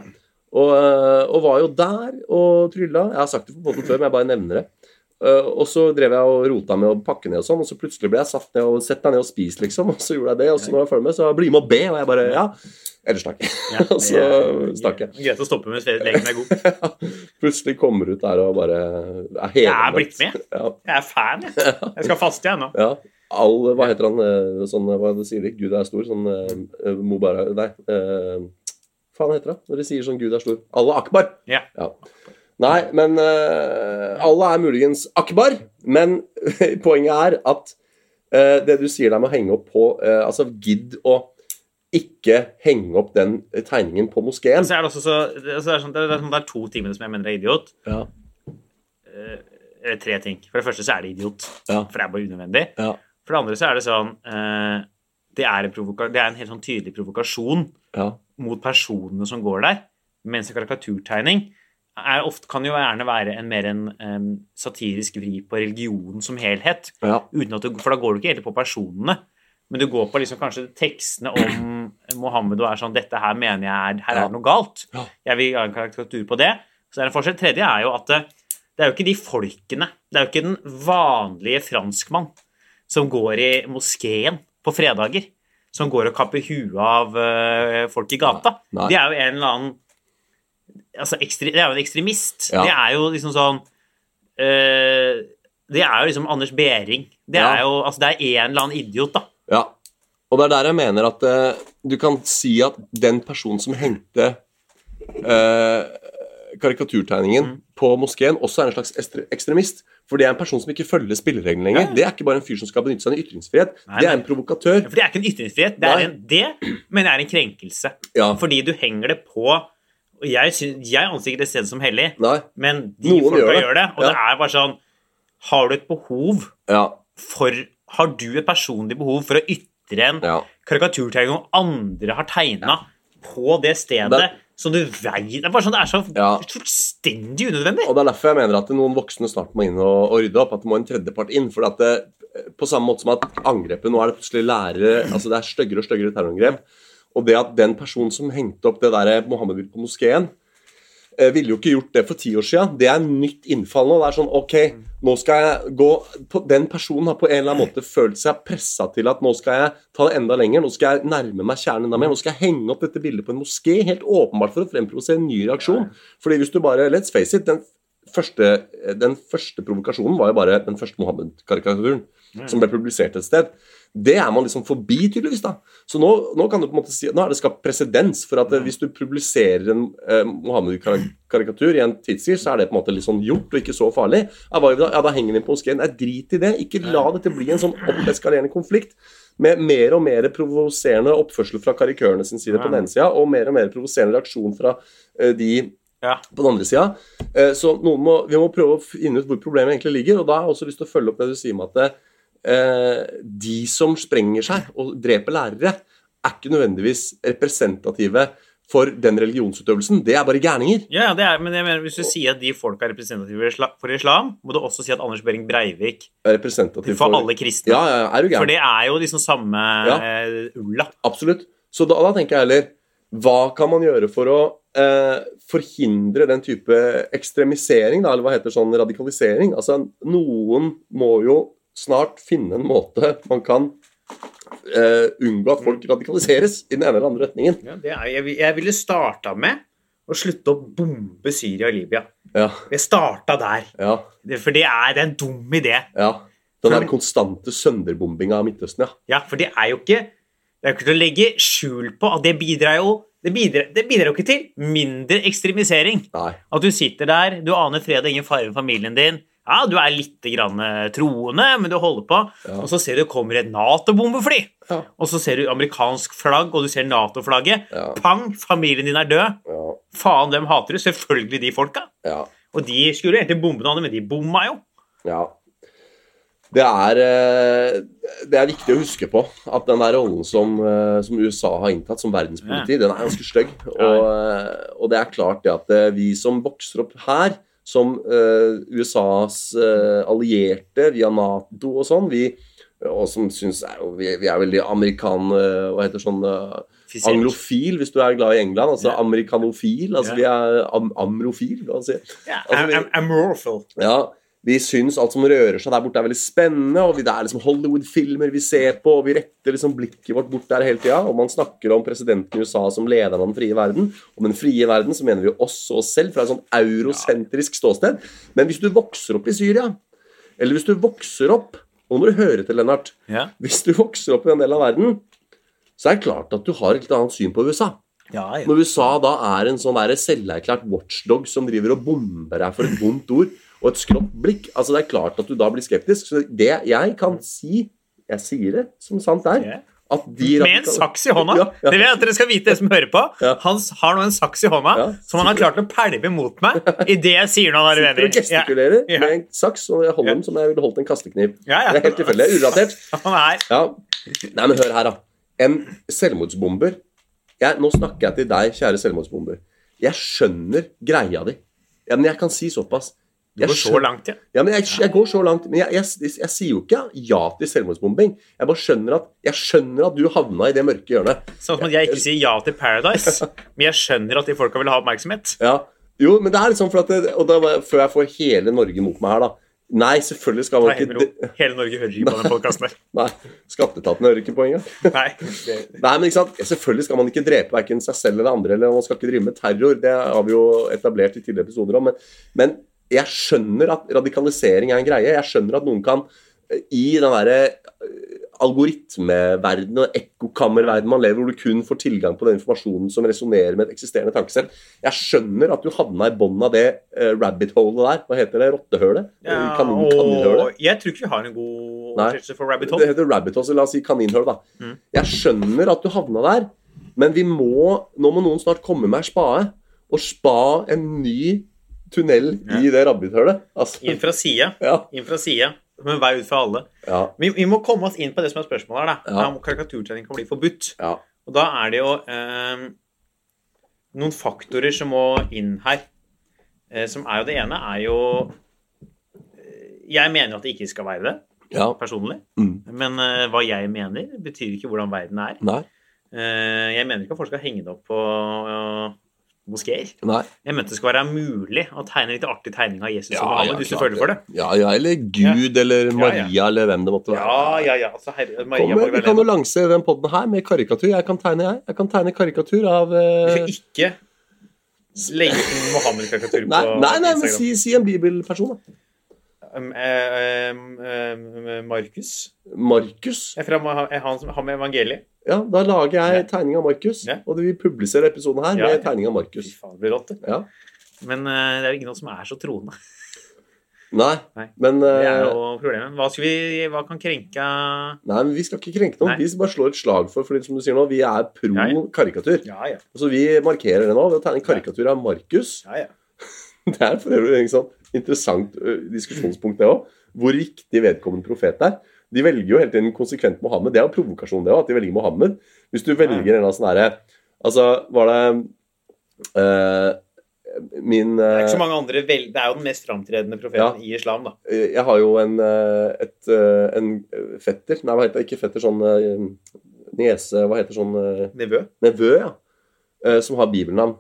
Speaker 2: Og, øh, og var jo der og trylla. Jeg har sagt det på båten før, men jeg bare nevner det. Øh, og så drev jeg og rota med å pakke ned og sånn, og så plutselig ble jeg satt ned og sett deg ned og spist, liksom. Og så gjorde jeg det, og så når jeg følger med, så bli med og be, og jeg bare Ja. Ellers takk.
Speaker 1: Ja,
Speaker 2: og så stakk jeg.
Speaker 1: Greit å stoppe mens legen er god.
Speaker 2: plutselig kommer du ut der og bare er
Speaker 1: Jeg er blitt med.
Speaker 2: Ja,
Speaker 1: Jeg er fan, jeg. Jeg skal faste, jeg nå.
Speaker 2: ja. All, hva heter han øh, sånn, Hva sier de? Gud er stor? Sånn uh, Mubarak Nei. Uh, faen heter det? Når de sier sånn Gud er stor? Allah akbar.
Speaker 1: Ja.
Speaker 2: Nei, men uh, Allah er muligens akbar. Men poenget er at uh, det du sier der med å henge opp på uh, Altså, gidd å ikke henge opp den tegningen på moskeen.
Speaker 1: Så er det også så det er, sånn, det, er, det er to ting som jeg mener er idiot.
Speaker 2: Ja.
Speaker 1: Tre ting. For det første så er det idiot.
Speaker 2: Ja.
Speaker 1: For det er bare unødvendig.
Speaker 2: Ja.
Speaker 1: For det andre så er det sånn eh, det, er en det er en helt sånn tydelig provokasjon
Speaker 2: ja.
Speaker 1: mot personene som går der. Mens en karikaturtegning er ofte, kan jo gjerne være en mer en um, satirisk vri på religionen som helhet.
Speaker 2: Ja.
Speaker 1: Du, for da går du ikke egentlig på personene, men du går på liksom kanskje tekstene om Mohammed og er sånn 'Dette her mener jeg er Her
Speaker 2: Ja.
Speaker 1: er det noe galt'.
Speaker 2: Ja.
Speaker 1: Jeg vil ha en karikatur på det. Så det er en forskjell. Tredje er jo at det, det er jo ikke de folkene. Det er jo ikke den vanlige franskmann som går i moskeen på fredager. Som går og kapper huet av eh, folk i gata.
Speaker 2: Nei.
Speaker 1: Det er jo en eller annen altså, Det er jo en ekstremist.
Speaker 2: Ja.
Speaker 1: Det er jo liksom sånn eh, Det er jo liksom Anders Behring. Det
Speaker 2: Ja.
Speaker 1: er jo altså, det er en eller annen idiot, da.
Speaker 2: Ja, og det er der jeg mener at uh, du kan si at den personen som hengte eh, karikaturtegningen
Speaker 1: Mm.
Speaker 2: på moskeen, også er en slags ekstremist. For det er en person som ikke følger spillereglene lenger.
Speaker 1: Ja.
Speaker 2: Det er ikke bare en fyr som skal benytte seg av en ytringsfrihet.
Speaker 1: Nei,
Speaker 2: det er en provokatør.
Speaker 1: For det er ikke en ytringsfrihet. Det, er en, det men det er en krenkelse.
Speaker 2: Ja.
Speaker 1: Fordi du henger det på og Jeg, syns- jeg anser ikke det stedet som hellig,
Speaker 2: Nei.
Speaker 1: men de
Speaker 2: Noen
Speaker 1: folka
Speaker 2: gjør det.
Speaker 1: gjør det. Og det er bare sånn Har du et behov
Speaker 2: Ja.
Speaker 1: for Har du et personlig behov for å ytre en
Speaker 2: ja.
Speaker 1: karikaturtegning andre har tegna på det stedet,
Speaker 2: Det-
Speaker 1: som du veier Det er bare sånn, det er så
Speaker 2: Ja.
Speaker 1: fullstendig unødvendig.
Speaker 2: Og det er derfor jeg mener at noen voksne snart må inn og, og rydde opp. At det må en tredjepart inn. For at det, på samme måte som at angrepet Nå er det plutselig lærere altså Det er styggere og styggere terrorangrep. Og det at den personen som hengte opp det der Mohammed-bildet på moskeen, ville jo ikke gjort det for ti år siden. Det er nytt innfall nå. Det er sånn OK, nå skal jeg gå Den personen har på en eller annen måte følt seg pressa til at nå skal jeg ta det enda lenger. Nå skal jeg nærme meg kjernen enda mer. Nå skal jeg henge opp dette bildet på en moské, helt åpenbart for å fremprovosere en ny reaksjon. Fordi hvis du bare Let's face it, den første, den første provokasjonen var jo bare den første Mohammed-karikaturen som ble publisert et sted. Det er man liksom forbi, tydeligvis. da. Så nå, nå kan du på en måte si, nå er det skapt presedens for at eh, hvis du publiserer en eh, Mohammed-karikatur i en tidsskrift, så er det på en måte litt sånn gjort og ikke så farlig. Ja, ja, da henger den på moskeen. Nei, drit i det. Ikke la dette bli en sånn oppeskalerende konflikt med mer og mer provoserende oppførsel fra karikørene sin side på den ene sida, og mer og mer provoserende reaksjon fra uh, de
Speaker 1: Ja.
Speaker 2: på den andre sida. Uh, Så noen må, vi må prøve å finne ut hvor problemet egentlig ligger. Og da har jeg også lyst til å følge opp det du sier med at eh, de som sprenger seg og dreper lærere, er ikke nødvendigvis representative for den religionsutøvelsen. Det er bare gærninger.
Speaker 1: Ja, ja, det er, men jeg mener, Hvis du sier at de folka er representative for islam, må du også si at Anders Behring Breivik
Speaker 2: Er representativ
Speaker 1: for alle kristne.
Speaker 2: Ja, ja, er du
Speaker 1: For det er jo liksom samme
Speaker 2: Ja.
Speaker 1: eh, ulla.
Speaker 2: Absolutt. Så da, da tenker jeg heller Hva kan man gjøre for å eh, forhindre den type ekstremisering, da, eller hva heter sånn radikalisering? Altså, noen må jo snart finne en måte man kan uh, unngå at folk radikaliseres i den ene eller andre retningen.
Speaker 1: Ja, det er, jeg, jeg ville starta med å slutte å bombe Syria og Libya.
Speaker 2: Ja,
Speaker 1: Jeg starta der.
Speaker 2: ja,
Speaker 1: For det er, det er en dum idé.
Speaker 2: ja. Den der konstante sønderbombinga av Midtøsten, ja.
Speaker 1: Ja, For det er jo ikke Det er jo ikke til å legge skjul på at det bidrar jo det bidrar, det bidrar jo ikke til mindre ekstremisering.
Speaker 2: Nei.
Speaker 1: At du sitter der, du aner fred og ingen fare med familien din. Ja, du er litt grann eh, troende, men du holder på.
Speaker 2: Ja.
Speaker 1: Og så ser du det kommer et Nato-bombefly.
Speaker 2: Ja.
Speaker 1: Og så ser du amerikansk flagg, og du ser Nato-flagget.
Speaker 2: Ja.
Speaker 1: Pang! Familien din er død.
Speaker 2: Ja.
Speaker 1: Faen, dem hater du. Selvfølgelig de folka.
Speaker 2: ja.
Speaker 1: Og de skulle egentlig bombe noen, men de bomma jo.
Speaker 2: Ja. Det er, eh, det er viktig å huske på at den der rollen som, eh, som USA har inntatt som verdenspoliti, den er ganske stygg. Og, og det er klart det at vi som vokser opp her, som eh, USAs eh, allierte via Nato og sånn, vi og som synes er vi, vi er veldig amerikan... eh, Hva heter sånn eh, Anglofil, hvis du er glad i England. Altså amerikanofil. Altså vi er am amrofil, hva man si.
Speaker 1: Ja,
Speaker 2: Altså, vi-
Speaker 1: am- am- amorphal.
Speaker 2: Ja, vi syns alt som rører seg der borte er veldig spennende, og det er liksom Hollywood-filmer vi ser på, og vi retter liksom blikket vårt bort der hele tida. Og man snakker om presidenten i USA som lederen av den frie verden. Om den frie verden så mener vi også oss selv fra et sånn eurosentrisk ståsted. Men hvis du vokser opp i Syria, eller hvis du vokser opp Og nå må du høre til, Lennart.
Speaker 1: Ja.
Speaker 2: Hvis du vokser opp i en del av verden, så er det klart at du har et litt annet syn på USA.
Speaker 1: Ja, ja.
Speaker 2: Når USA da er en sånn selverklært watchdog som driver og bomber deg for et vondt ord og et skrått blikk, altså det er klart at du da blir skeptisk. Så det jeg kan si, jeg sier det som sant er, at de
Speaker 1: Med en saks i hånda.
Speaker 2: Ja, ja.
Speaker 1: Det vil jeg at dere skal vite, dere som hører på.
Speaker 2: Ja.
Speaker 1: Han har nå en saks i hånda som han har klart å pælme mot meg idet jeg sier noe han er uenig i.
Speaker 2: Gestikulerer med en saks, og jeg holder den som jeg ville holdt en kastekniv. Det er helt tilfeldig. Det er urelatert.
Speaker 1: Er
Speaker 2: Ja. Nei, men hør her, da. En selvmordsbomber jeg, Nå snakker jeg til deg, kjære selvmordsbomber. Jeg skjønner greia di. Men jeg kan si såpass.
Speaker 1: Du går så langt, ja.
Speaker 2: Ja, men jeg, jeg går så langt. Men jeg, jeg, jeg, sier jo ikke ja til selvmordsbombing. Jeg bare skjønner at, jeg skjønner at du havna i det mørke hjørnet.
Speaker 1: Sånn at jeg ikke sier ja til Paradise, men jeg skjønner at de folka vil ha oppmerksomhet.
Speaker 2: Ja. Jo, men det er sånn for at det, Og da, før jeg får hele Norge mot meg her, da. Nei, selvfølgelig skal man ikke.
Speaker 1: Hele Norge hører ikke på den podkasten her.
Speaker 2: Nei, Skatteetaten hører ikke på engang.
Speaker 1: Nei.
Speaker 2: Nei, men ikke sant? Selvfølgelig skal man ikke drepe verken seg selv eller andre, eller man skal ikke drive med terror. Det har vi jo etablert i tidligere episoder om. Men, men jeg skjønner at radikalisering er en greie. Jeg skjønner at noen kan eh, i den derre algoritmeverden algoritmeverdenen og ekkokammerverdenen man lever, hvor du kun får tilgang på den informasjonen som resonnerer med et eksisterende tankesett. Jeg skjønner at du havna i bånn av det eh, rabbit holet der. Hva heter det? Rottehølet?
Speaker 1: Ja,
Speaker 2: Kanin, kaninhølet?
Speaker 1: jeg tror ikke vi har en god oversettelse for rabbit hole.
Speaker 2: Det heter rabbit hole, så la oss si kaninhull, da.
Speaker 1: Mm.
Speaker 2: Jeg skjønner at du havna der, men vi må Nå må noen snart komme med ei spade og spa en ny tunnel i det rabbithølet. Altså,
Speaker 1: Inn fra sida.
Speaker 2: ja,
Speaker 1: Inn fra sida. Med vei ut for alle.
Speaker 2: ja,
Speaker 1: Vi, vi må komme oss inn på det som er spørsmålet her. da. Om karikaturtrening kan bli forbudt.
Speaker 2: ja.
Speaker 1: Og da er det jo eh, noen faktorer som må inn her. Eh, som er jo Det ene er jo eh, Jeg mener at det ikke skal være det,
Speaker 2: ja.
Speaker 1: personlig.
Speaker 2: Mm.
Speaker 1: Men eh, hva jeg mener, betyr ikke hvordan verden er.
Speaker 2: Nei.
Speaker 1: Eh, jeg mener ikke at folk skal henge det opp på moskeer.
Speaker 2: Nei.
Speaker 1: Jeg mente det skulle være mulig å tegne litt artig tegning av Jesus
Speaker 2: Ja,
Speaker 1: og Mohammed,
Speaker 2: ja,
Speaker 1: hvis du føler for det.
Speaker 2: Ja, ja, eller Gud eller Maria
Speaker 1: ja.
Speaker 2: eller hvem det måtte være.
Speaker 1: Ja, ja, ja. Altså, herre, Maria
Speaker 2: Kom vi kan jo lansere den podden her med karikatur. Jeg kan tegne, jeg. Jeg kan tegne karikatur av
Speaker 1: Du
Speaker 2: eh,
Speaker 1: skal ikke legge ut Mohammed-karikatur på
Speaker 2: Nei, nei, nei men si, si en bibelperson, da.
Speaker 1: Um, eh, um, um, Markus
Speaker 2: Markus.
Speaker 1: er fra er han som har med evangeliet.
Speaker 2: Ja, da lager jeg
Speaker 1: Ja.
Speaker 2: tegning av Markus.
Speaker 1: Ja.
Speaker 2: Og vi publiserer episoden her
Speaker 1: Ja,
Speaker 2: med
Speaker 1: ja.
Speaker 2: tegning av
Speaker 1: Fy
Speaker 2: Markus.
Speaker 1: faen, det blir rått, det.
Speaker 2: Ja.
Speaker 1: Men uh, det er jo noe som er så troende.
Speaker 2: Nei,
Speaker 1: Nei.
Speaker 2: men
Speaker 1: Det er
Speaker 2: eh,
Speaker 1: jo problemet. Hva, skal vi, hva kan krenke
Speaker 2: Nei, men vi skal ikke krenke noen.
Speaker 1: Nei.
Speaker 2: Vi bare slår et slag for fordi som du sier nå, vi er pro
Speaker 1: Ja, ja.
Speaker 2: karikatur.
Speaker 1: Ja, ja.
Speaker 2: Så vi markerer det nå ved å tegne karikatur av Markus.
Speaker 1: ja, ja.
Speaker 2: Det er for øvrig sånn interessant ø, diskusjonspunkt, det òg. Hvor riktig vedkommende profet er. De velger jo hele tiden konsekvent Mohammed. Det er jo provokasjon, det òg, at de velger Mohammed. Hvis du velger en eller annen sånn herre Altså, var det uh, Min
Speaker 1: Det er ikke
Speaker 2: eh,
Speaker 1: så mange andre vel, Det er jo den mest framtredende profeten i islam, da.
Speaker 2: Jeg har jo en, eh, et, eh, en fetter Nei, hva heter det? Ikke fetter, sånn eh, niese Hva heter sånn eh,
Speaker 1: Nevø.
Speaker 2: nevø, ja. eh, Som har bibelnavn.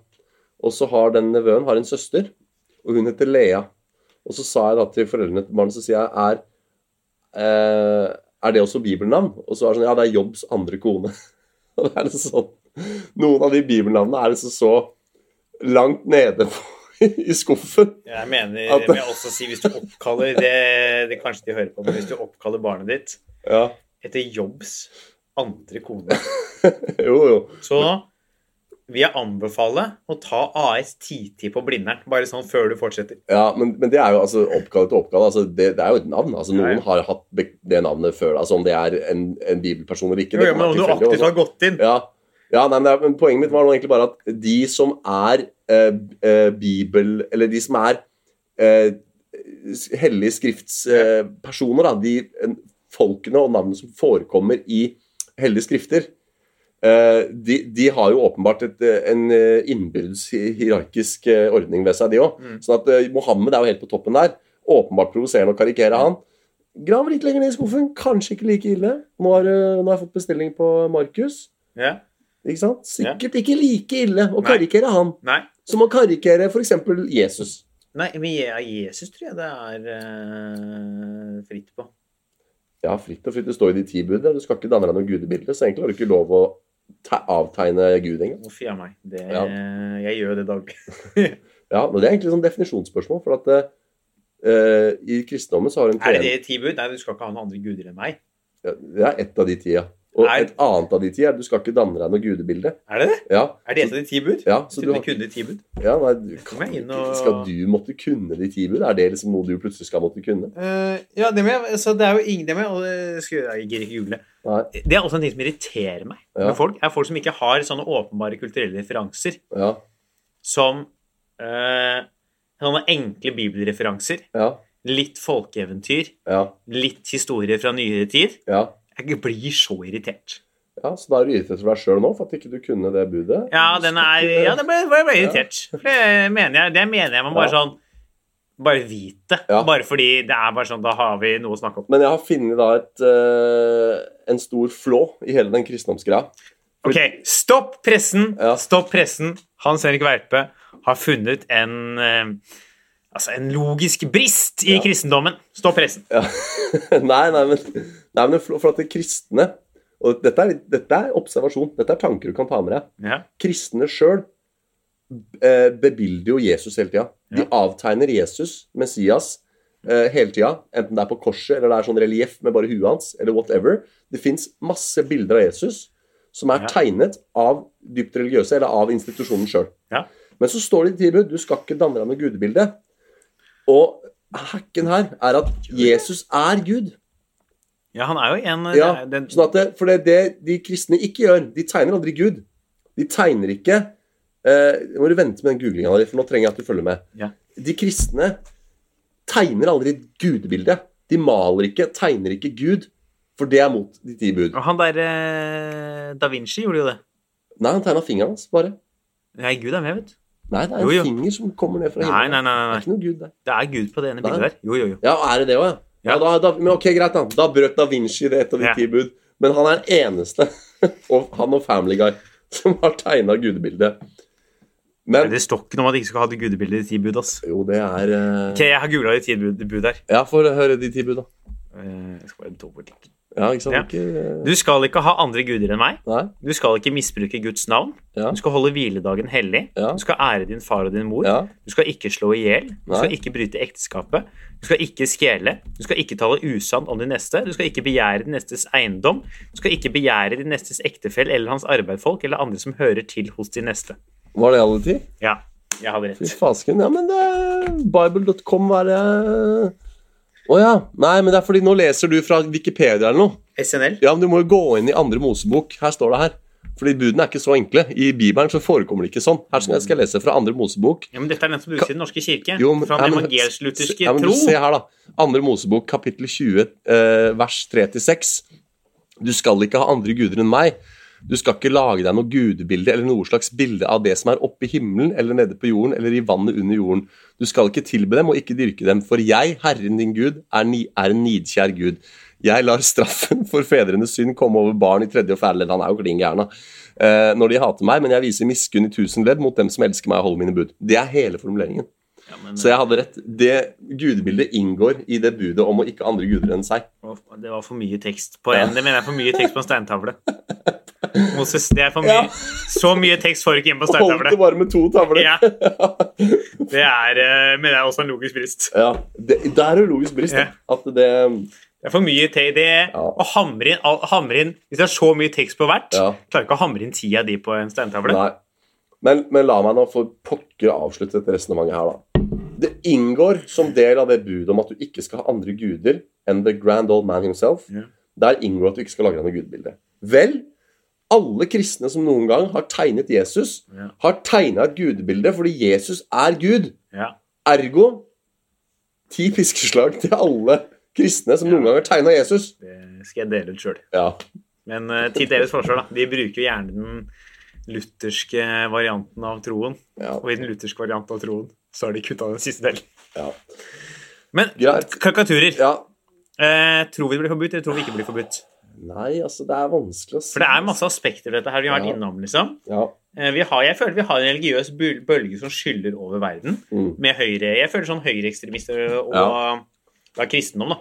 Speaker 2: Og så har den nevøen har en søster, og hun heter Lea. Og så sa jeg da til foreldrene til barnet, så sier jeg er, eh, er det også bibelnavn? Og så er det sånn, ja, det er Jobbs andre kone. Og det er det sånn, Noen av de bibelnavnene er liksom så langt nede i skuffen.
Speaker 1: Jeg mener
Speaker 2: At-
Speaker 1: jeg også si hvis du oppkaller det, det kanskje de hører på, men hvis du oppkaller barnet ditt
Speaker 2: Ja,
Speaker 1: etter Jobbs andre kone,
Speaker 2: jo, jo.
Speaker 1: så vil jeg anbefale å ta AS10 på Blindern. Bare sånn før du fortsetter.
Speaker 2: Ja, men, men det er jo altså oppgave til oppgave. Altså, det, det er jo et navn. Altså, noen
Speaker 1: ja.
Speaker 2: har hatt det navnet før. Altså, om det er en, en bibelperson eller ikke.
Speaker 1: Jo, jo, men om du aktivt
Speaker 2: altså.
Speaker 1: har gått inn
Speaker 2: Ja, ja nei, men, er, men Poenget mitt var nå egentlig bare at de som er eh, eh, bibel... Eller de som er eh, hellige skriftspersoner, da, de eh, folkene og navnene som forekommer i hellige skrifter, eh, de, de har jo åpenbart et, eh, en innbyrdshierarkisk innbyrdes hierarkisk eh, ordning ved seg, de òg.
Speaker 1: Mm.
Speaker 2: Sånn at eh, Mohammed er jo helt på toppen der. Åpenbart provoserende å karikere han. Grav litt lenger ned i skuffen. Kanskje ikke like ille. Nå har, eh, nå har jeg fått bestilling på Markus.
Speaker 1: Ja.
Speaker 2: Ikke sant? Sikkert ikke like ille å
Speaker 1: Nei.
Speaker 2: karikere han
Speaker 1: Nei.
Speaker 2: som å karikere f.eks. Jesus.
Speaker 1: Nei, men Jesus tror jeg det er uh, fritt på.
Speaker 2: Ja, fritt og fritt. Det står i de ti bud. Du skal ikke danne deg noe gudebilde, så egentlig har du ikke lov å avtegne Gud engang.
Speaker 1: Hvorfor jeg meg? Det,
Speaker 2: Ja.
Speaker 1: Jeg gjør det daglig.
Speaker 2: Ja, men Det er egentlig sånn definisjonsspørsmål. For at uh, i kristendommen så har en
Speaker 1: Er det det ti bud? Nei, du skal ikke ha noen andre guder enn meg.
Speaker 2: ja, Det er ett av de ti, ja. Og
Speaker 1: Er-
Speaker 2: et annet av de ti er du skal ikke danne deg noe gudebilde.
Speaker 1: Er det det?
Speaker 2: Ja,
Speaker 1: Er det et av de ti bud?
Speaker 2: ja så du har
Speaker 1: kunne de ti bud.
Speaker 2: ja, nei, du,
Speaker 1: kan og-
Speaker 2: Skal du måtte kunne de ti bud? Er det liksom noe du plutselig skal måtte kunne?
Speaker 1: Uh, ja, det med, så det er jo ingen det med, og det skal jeg gidder ikke google.
Speaker 2: Nei.
Speaker 1: Det er også en ting som irriterer meg
Speaker 2: Ja.
Speaker 1: med folk. er folk som ikke har sånne åpenbare kulturelle referanser
Speaker 2: Ja,
Speaker 1: som uh, sånne enkle bibelreferanser.
Speaker 2: ja,
Speaker 1: Litt folkeeventyr.
Speaker 2: ja.
Speaker 1: Litt historie fra nyere tid.
Speaker 2: ja.
Speaker 1: Jeg blir så irritert.
Speaker 2: Ja, Så da er du irritert for deg sjøl nå for at ikke du kunne det budet?
Speaker 1: Ja, den er, ja det ble, jeg ble irritert. For det mener jeg, det mener jeg man bare sånn Bare vit det.
Speaker 2: Ja.
Speaker 1: Bare fordi det er bare sånn, da har vi noe å snakke om.
Speaker 2: Men jeg har funnet da et, uh, en stor flå i hele den kristendomsgreia.
Speaker 1: Ok, stopp pressen!
Speaker 2: Ja.
Speaker 1: Stopp pressen! Hans Henrik Verpe har funnet en eh, Altså en logisk brist i
Speaker 2: Ja.
Speaker 1: kristendommen. Stopp pressen.
Speaker 2: Ja. nei, nei, men, nei, men for, for at det kristne Og dette er, dette er observasjon. Dette er tanker du kan ta med deg.
Speaker 1: Ja.
Speaker 2: Kristne sjøl eh, bebilder jo Jesus hele tida. De
Speaker 1: Ja.
Speaker 2: avtegner Jesus, Messias, eh, hele tida. Enten det er på korset, eller det er sånn relieff med bare huet hans, eller whatever. Det fins masse bilder av Jesus som er
Speaker 1: Ja.
Speaker 2: tegnet av dypt religiøse, eller av institusjonen sjøl.
Speaker 1: Ja.
Speaker 2: Men så står det i tilbud du skal ikke danne deg med gudebilde. Og hacken her er at Jesus er Gud.
Speaker 1: ja, han er jo en
Speaker 2: Ja,
Speaker 1: det, det,
Speaker 2: sånn at det, For det er det de kristne ikke gjør. De tegner aldri Gud. De tegner ikke eh, Nå må du vente med den googlinga di, for nå trenger jeg at du følger med.
Speaker 1: Ja.
Speaker 2: De kristne tegner aldri et gudebilde. De maler ikke, tegner ikke Gud, for det er mot de ti bud.
Speaker 1: Og han der eh, Da Vinci gjorde jo det.
Speaker 2: Nei, han tegna fingeren hans, bare.
Speaker 1: Nei, Gud er med, vet du.
Speaker 2: Nei, det er en
Speaker 1: Jo, jo.
Speaker 2: finger som kommer ned fra
Speaker 1: Nei,
Speaker 2: himmelen.
Speaker 1: nei, nei,
Speaker 2: Det er ikke noe Gud der.
Speaker 1: Det er Gud på det ene bildet der. Jo, jo, jo.
Speaker 2: Ja, er det det òg, ja? ja
Speaker 1: Ja.
Speaker 2: da, da, men ok, greit, da. Da brøt da Vinci det et av de
Speaker 1: Ja.
Speaker 2: ti bud. Men han er den eneste, og han og Family Guy, som har tegna gudebildet. Men
Speaker 1: Det står ikke noe om at de ikke skal ha det gudebildet i de ti bud. ass.
Speaker 2: Jo, det er uh...
Speaker 1: Ok, jeg har googla de ti bud, der. her.
Speaker 2: Ja, få høre de ti bud, da.
Speaker 1: Uh, Jeg skal bare dobbeltklikke.
Speaker 2: Ja, ikke sant?
Speaker 1: Ja.
Speaker 2: Ikke,
Speaker 1: Du skal ikke ha andre guder enn meg.
Speaker 2: nei?
Speaker 1: Du skal ikke misbruke Guds navn.
Speaker 2: Ja.
Speaker 1: Du skal holde hviledagen hellig.
Speaker 2: Ja.
Speaker 1: Du skal ære din far og din mor.
Speaker 2: Ja.
Speaker 1: Du skal ikke slå i hjel. Du skal ikke bryte ekteskapet. Du skal ikke skjele. Du skal ikke tale usant om din neste. Du skal ikke begjære din nestes eiendom. Du skal ikke begjære din nestes ektefell eller hans arbeidsfolk eller andre som hører til hos din neste.
Speaker 2: Var det alle ti?
Speaker 1: Ja, jeg hadde
Speaker 2: Fy fasken. Ja, men det er Bible.com var det Å ja. Nei, men det er fordi nå leser du fra Wikipedia eller noe.
Speaker 1: SNL?
Speaker 2: Ja, men du må jo gå inn i andre Mosebok. Her står det her. Fordi budene er ikke så enkle. I Bibelen så forekommer det ikke sånn. Her skal jeg skal lese fra andre Mosebok.
Speaker 1: Ja, men Dette er den som bruker i Den norske kirke.
Speaker 2: Jo, men-
Speaker 1: fra den evangelisk-lutherske
Speaker 2: ja, men
Speaker 1: tro.
Speaker 2: du, Se her, da. Andre Mosebok, kapittel 20, eh, vers 3-6. Du skal ikke ha andre guder enn meg. Du skal ikke lage deg noe gudebilde eller noe slags bilde av det som er oppe i himmelen eller nede på jorden eller i vannet under jorden. Du skal ikke tilbe dem og ikke dyrke dem, for jeg, Herren din Gud, er, ni, er en nidkjær Gud. Jeg lar straffen for fedrenes synd komme over barn i tredje og fjerde ledd. Han er jo klin gæren. Eh, når de hater meg, men jeg viser miskunn i tusen ledd mot dem som elsker meg og holder mine bud. Det er hele formuleringen.
Speaker 1: Ja, men,
Speaker 2: Så jeg hadde rett. Det gudebildet inngår i det budet om å ikke andre guder enn seg.
Speaker 1: Det var for mye tekst på en. Det mener jeg er for mye tekst på en steintavle. Moses, det er for mye.
Speaker 2: Ja.
Speaker 1: Så mye tekst får du ikke inn på steintavle.
Speaker 2: Holdt det bare med to tavler.
Speaker 1: Ja. Det er, men mener jeg, også en logisk brist.
Speaker 2: Ja, det, det er jo logisk brist.
Speaker 1: Ja.
Speaker 2: At det
Speaker 1: Det er for mye te det
Speaker 2: Ja.
Speaker 1: å hamre inn, hamre inn Hvis det er så mye tekst på hvert,
Speaker 2: Ja.
Speaker 1: klarer ikke å hamre inn ti av de på en steintavle.
Speaker 2: Nei. Men, men la meg nå for pokker avslutte dette resonnementet her, da. Det inngår som del av det budet om at du ikke skal ha andre guder enn the grand old man himself.
Speaker 1: Yeah.
Speaker 2: Der inngår at du ikke skal lage deg noe gudebilde. Vel, alle kristne som noen gang har tegnet Jesus,
Speaker 1: yeah.
Speaker 2: har tegna et gudebilde fordi Jesus er Gud.
Speaker 1: Yeah.
Speaker 2: Ergo ti piskeslag til alle kristne som noen gang har tegna Jesus.
Speaker 1: Det skal jeg dele ut sjøl.
Speaker 2: Ja.
Speaker 1: Men uh, til deres forsvar, da. De bruker hjernen lutherske varianten av troen.
Speaker 2: ja,
Speaker 1: Og i den lutherske varianten av troen så har de kutta den siste delen.
Speaker 2: ja.
Speaker 1: Men
Speaker 2: Greit.
Speaker 1: karikaturer.
Speaker 2: ja.
Speaker 1: Eh, tror vi det blir forbudt, eller tror vi ikke blir forbudt?
Speaker 2: Nei, altså, det er vanskelig å si.
Speaker 1: For det er masse aspekter ved dette her vi har vært innom. liksom.
Speaker 2: Ja.
Speaker 1: Eh, vi har, jeg føler vi har en religiøs bølge som skyller over verden.
Speaker 2: Mm.
Speaker 1: Med høyre, Jeg føler sånn høyreekstremister og
Speaker 2: Ja.
Speaker 1: kristendom, da.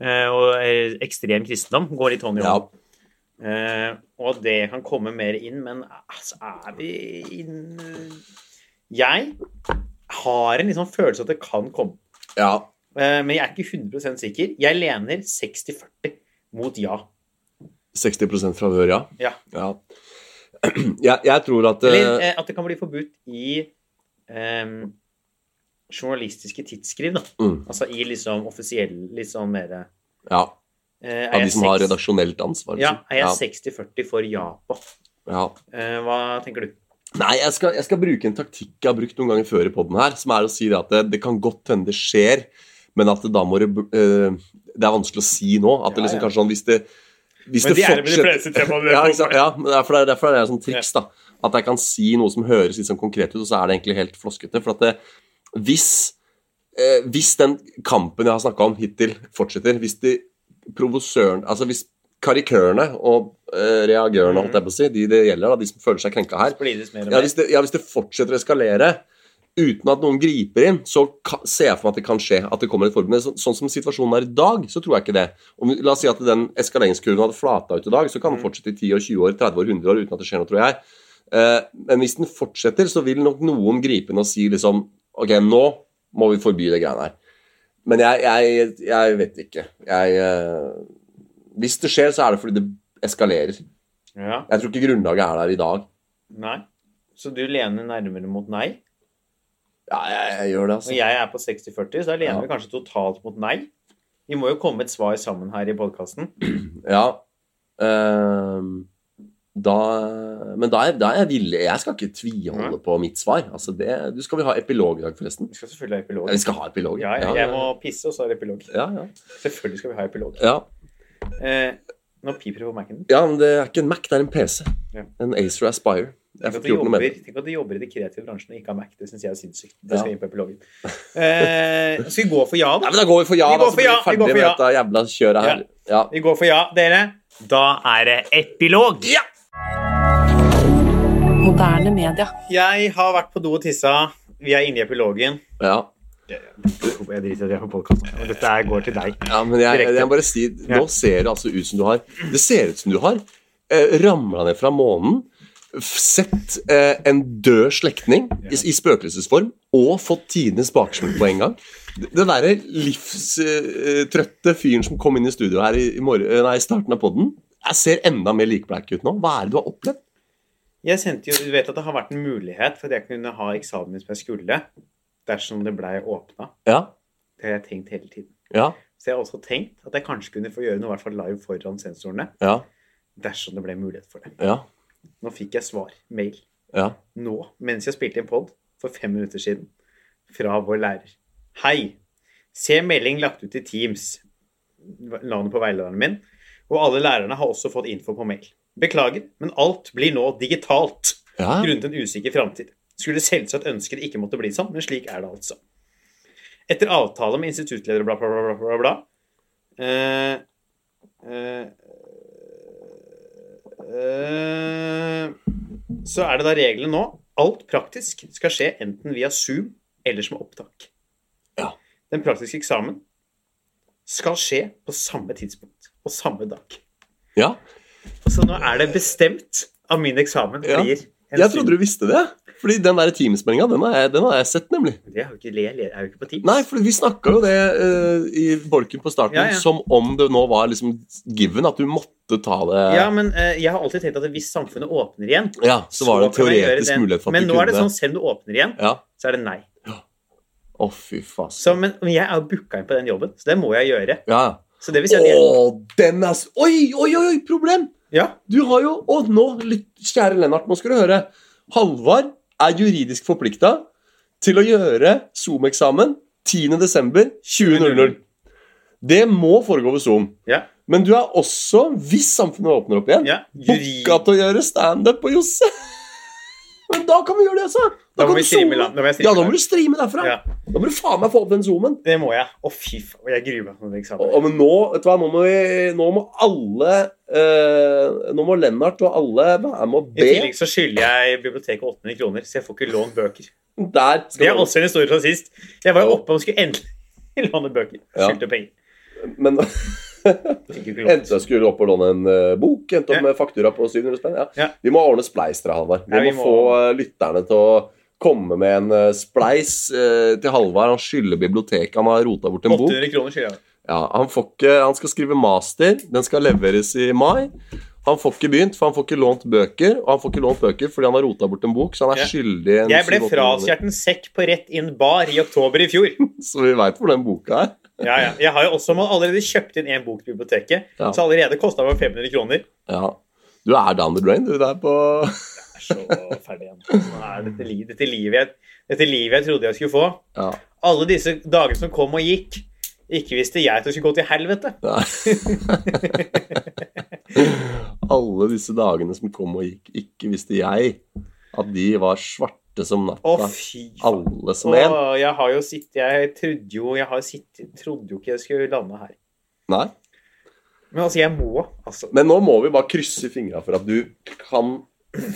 Speaker 1: Eh, og eh, ekstrem kristendom går litt hånd i
Speaker 2: ja.
Speaker 1: hånd. Eh, og det kan komme mer inn, men altså, er vi inn Jeg har en liksom følelse at det kan komme.
Speaker 2: ja.
Speaker 1: Eh, men jeg er ikke 100% sikker. Jeg lener 60-40 mot ja.
Speaker 2: 60% favør, ja.
Speaker 1: Ja.
Speaker 2: ja. Jeg, jeg tror at
Speaker 1: Eller
Speaker 2: eh,
Speaker 1: eh, at det kan bli forbudt i eh, journalistiske tidsskriv, da.
Speaker 2: mm,
Speaker 1: Altså i liksom offisiell litt sånn mer
Speaker 2: Ja.
Speaker 1: Eh,
Speaker 2: Av de som har redaksjonelt ansvar.
Speaker 1: Ja,
Speaker 2: liksom.
Speaker 1: er jeg 60-40 for ja på?
Speaker 2: ja.
Speaker 1: Eh, hva tenker du?
Speaker 2: Nei, jeg skal, jeg skal bruke en taktikk jeg har brukt noen ganger før i poden her, som er å si det at det, det kan godt hende det skjer, men at det da må det eh, Det er vanskelig å si nå. At det liksom
Speaker 1: ja.
Speaker 2: kanskje sånn Hvis det, hvis
Speaker 1: Men
Speaker 2: det
Speaker 1: de det med de
Speaker 2: fortsetter
Speaker 1: fleste temaene.
Speaker 2: ja, ikke ja, derfor er, derfor er det sånn triks, da. At jeg kan si noe som høres litt sånn konkret ut, og så er det egentlig helt floskete. For at det, hvis eh, Hvis den kampen jeg har snakka om hittil, fortsetter Hvis de provosøren Altså hvis karikørene og eh, reagørene, holdt jeg på å si, de det gjelder, da, de som føler seg krenka her ja hvis, det, ja, hvis det fortsetter å eskalere uten at noen griper inn, så ser jeg for meg at det kan skje. At det kommer et forbud. Men så, sånn som situasjonen er i dag, så tror jeg ikke det. Om, la oss si at den eskaleringskurven hadde flata ut i dag, så kan den fortsette i 10 år, 20 år, 30 år, 100 år uten at det skjer noe, tror jeg. Eh, men hvis den fortsetter, så vil nok noen gripe inn og si liksom Ok, nå må vi forby det greiene her. Men jeg, jeg, jeg vet ikke. Jeg eh, Hvis det skjer, så er det fordi det eskalerer.
Speaker 1: Ja,
Speaker 2: Jeg tror ikke grunnlaget er der i dag.
Speaker 1: nei. Så du lener nærmere mot nei?
Speaker 2: Ja, jeg, jeg gjør det, altså.
Speaker 1: Og jeg er på 60-40, så da lener
Speaker 2: Ja.
Speaker 1: vi kanskje totalt mot nei. Vi må jo komme et svar sammen her i podkasten.
Speaker 2: Ja. ehm, da Men da er, da er jeg villig Jeg skal ikke tviholde på mitt svar. Altså det, du Skal vi ha epilog i dag, forresten?
Speaker 1: Vi skal selvfølgelig ha epilog.
Speaker 2: Ja, vi skal ha epilog.
Speaker 1: Ja, jeg, jeg må pisse, og så er det epilog.
Speaker 2: ja, ja.
Speaker 1: Selvfølgelig skal vi ha epilog.
Speaker 2: ja.
Speaker 1: Eh, nå piper det på Mac-en
Speaker 2: ja, men det er ikke en Mac, det er en PC. En Acer Aspire.
Speaker 1: Tenk at, du jobber, tenk at du jobber i de kreative bransjene og ikke har Mac. Det syns jeg er sinnssykt. Det
Speaker 2: Ja.
Speaker 1: skal inn på epilogen. Eh, skal vi gå for ja, da?
Speaker 2: Ja, men Da går vi for ja,
Speaker 1: Vi
Speaker 2: da,
Speaker 1: går
Speaker 2: så blir
Speaker 1: ja,
Speaker 2: vi
Speaker 1: vi
Speaker 2: ferdig med
Speaker 1: ja.
Speaker 2: dette jævla kjøret her.
Speaker 1: Vi går for ja, dere. Da er det epilog.
Speaker 2: Ja!
Speaker 3: Moderne media.
Speaker 1: Jeg har vært på do og tissa. Vi er inne i epilogen.
Speaker 2: ja.
Speaker 1: Jeg driter i at jeg har podkast. Dette går til deg.
Speaker 2: Ja, men jeg, jeg, jeg bare si, Nå ser det altså ut som du har Det ser ut som du har eh, ramla ned fra månen, sett eh, en død slektning i, i spøkelsesform og fått tidenes baksmell på en gang. Den derre livstrøtte fyren som kom inn i studio her i, i, morgen, nei, i starten av podden, jeg ser enda mer likbleik ut nå. Hva er det du har opplevd?
Speaker 1: Jeg sendte jo, du vet at det har vært en mulighet for at jeg kunne ha eksamen som jeg skulle, dersom det blei åpna.
Speaker 2: Ja,
Speaker 1: Det har jeg tenkt hele tiden.
Speaker 2: ja,
Speaker 1: Så jeg har også tenkt at jeg kanskje kunne få gjøre noe i hvert fall live foran sensorene,
Speaker 2: ja,
Speaker 1: dersom det ble mulighet for det.
Speaker 2: ja,
Speaker 1: Nå fikk jeg svar, mail,
Speaker 2: ja.
Speaker 1: nå, mens jeg spilte inn pod for fem minutter siden, fra vår lærer. Hei! Se melding lagt ut i Teams, navnet på veilederen min, og alle lærerne har også fått info på mail. Beklager, men alt blir nå digitalt.
Speaker 2: ja.
Speaker 1: grunnet en usikker framtid. Skulle selvsagt ønske det ikke måtte bli sånn, men slik er det altså. Etter avtale med instituttleder bla, bla, bla, bla, bla, eh, eh, eh, Så er det da reglene nå. Alt praktisk skal skje enten via Zoom eller som opptak.
Speaker 2: Ja.
Speaker 1: Den praktiske eksamen skal skje på samme tidspunkt og samme dag.
Speaker 2: ja.
Speaker 1: Så nå er det bestemt at min eksamen
Speaker 2: Ja.
Speaker 1: blir en
Speaker 2: Jeg trodde du visste det. Fordi den der Teams-meldinga, den, den har jeg sett, nemlig.
Speaker 1: Det er jo ikke, jeg er jo ikke på Teams.
Speaker 2: Nei, for vi snakka jo det uh, i bolken på starten
Speaker 1: Ja, ja.
Speaker 2: som om det nå var liksom given at du måtte ta det
Speaker 1: Ja, men uh, jeg har alltid tenkt at hvis samfunnet åpner igjen
Speaker 2: Ja, så var det en teoretisk mulighet for at
Speaker 1: Men
Speaker 2: du
Speaker 1: nå er det sånn, selv om du åpner igjen,
Speaker 2: Ja.
Speaker 1: så er det nei.
Speaker 2: Å, fy faen.
Speaker 1: Så, men, men jeg er jo booka inn på den jobben, så det må jeg gjøre.
Speaker 2: Ja.
Speaker 1: Så det vil si at jeg
Speaker 2: Å, den er s- Oi, oi, oi, oi, problem!
Speaker 1: Ja,
Speaker 2: Du har jo Å, nå, kjære Lennart, nå skal du høre. Halvard er juridisk forplikta til å gjøre Zoom-eksamen 10.12.2000. Det må foregå ved Zoom.
Speaker 1: ja,
Speaker 2: Men du er også, hvis samfunnet åpner opp igjen,
Speaker 1: ja. Juri...
Speaker 2: booka til å gjøre standup på Josse. Men da kan vi gjøre det, altså.
Speaker 1: Da må
Speaker 2: kan
Speaker 1: vi streame
Speaker 2: zoome.
Speaker 1: la- da må
Speaker 2: Ja, da må du streame derfra.
Speaker 1: Ja,
Speaker 2: Da må du faen meg få opp den zoomen.
Speaker 1: det må jeg. Å, fy faen. Jeg gruer meg til den
Speaker 2: Og,
Speaker 1: eksamen.
Speaker 2: og men nå, vet du hva, nå må, vi, nå må alle øh, Nå må Lennart og alle være med be.
Speaker 1: I tillegg så skylder jeg biblioteket 800 kroner, så jeg får ikke lånt bøker.
Speaker 2: Der skal
Speaker 1: Det
Speaker 2: er
Speaker 1: også en historie fra sist. Jeg var jo oppe og skulle endelig låne bøker.
Speaker 2: Ja.
Speaker 1: Skyldte penger.
Speaker 2: Men Endte jeg skulle opp og låne en uh, bok. Endte opp
Speaker 1: Ja.
Speaker 2: med faktura på 700 spenn. Ja.
Speaker 1: Ja.
Speaker 2: Vi må ordne spleis til Halvard. Vi,
Speaker 1: Ja, vi
Speaker 2: må få eh, lytterne til å komme med en uh, spleis til Halvard. Han skylder biblioteket. Han har rota bort en bok.
Speaker 1: 800 kroner skylder jeg.
Speaker 2: Ja, han, får ikke, han skal skrive master. Den skal leveres i mai. Han får ikke begynt, for han får ikke lånt bøker. Og han får ikke lånt bøker fordi han har rota bort en bok, så han er
Speaker 1: Ja.
Speaker 2: skyldig en
Speaker 1: Jeg ble
Speaker 2: 700
Speaker 1: frastjålet en sekk på Rett inn bar i oktober i fjor.
Speaker 2: Så vi veit hvor den boka er.
Speaker 1: Ja, ja. Jeg har jo også allerede kjøpt inn en bok til biblioteket,
Speaker 2: Ja.
Speaker 1: så allerede kosta meg 500 kroner.
Speaker 2: Ja. Du er down the drain, du. Der på
Speaker 1: Jeg er så ferdig igjen. Dette, li dette, livet jeg, dette livet jeg trodde jeg skulle få.
Speaker 2: Ja.
Speaker 1: Alle disse dagene som kom og gikk. Ikke visste jeg at det skulle gå til helvete.
Speaker 2: Alle disse dagene som kom og gikk, ikke visste jeg at de var svarte svarte som natta.
Speaker 1: Fy.
Speaker 2: Alle som en.
Speaker 1: Jeg har jo sittet Jeg trodde jo Jeg har sittet Trodde jo ikke jeg skulle lande her.
Speaker 2: Nei.
Speaker 1: Men altså, jeg må altså
Speaker 2: Men nå må vi bare krysse fingra for at du kan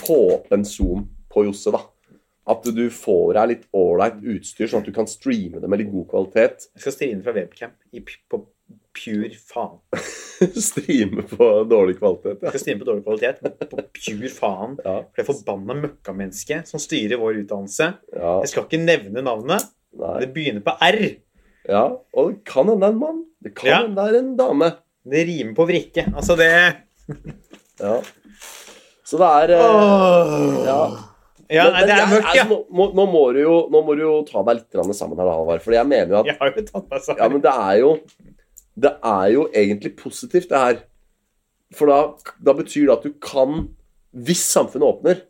Speaker 2: få opp en zoom på Josse, da. At du får deg litt ålreit utstyr, sånn at du kan streame det med litt god kvalitet.
Speaker 1: Jeg skal streame fra webcam i, på pure faen.
Speaker 2: streame på dårlig kvalitet.
Speaker 1: Ja. skal streame på dårlig kvalitet, men på pure faen.
Speaker 2: Ja,
Speaker 1: For det forbanna møkkamennesket som styrer vår utdannelse.
Speaker 2: ja,
Speaker 1: Jeg skal ikke nevne navnet.
Speaker 2: nei.
Speaker 1: Det begynner på R.
Speaker 2: ja. Og det kan hende det er en mann. Det kan
Speaker 1: Ja.
Speaker 2: hende det er en dame.
Speaker 1: Det rimer på vrikke. Altså, det
Speaker 2: Ja. Så det er oh. Ja.
Speaker 1: Ja, nei, det er mørkt, ja.
Speaker 2: altså, nå, må, nå, må du jo, nå må du jo ta deg litt sammen her, Halvard. For jeg mener jo at
Speaker 1: Jeg har jo tatt meg
Speaker 2: Ja, men det er jo Det er jo egentlig positivt, det her. For da, da betyr det at du kan Hvis samfunnet åpner,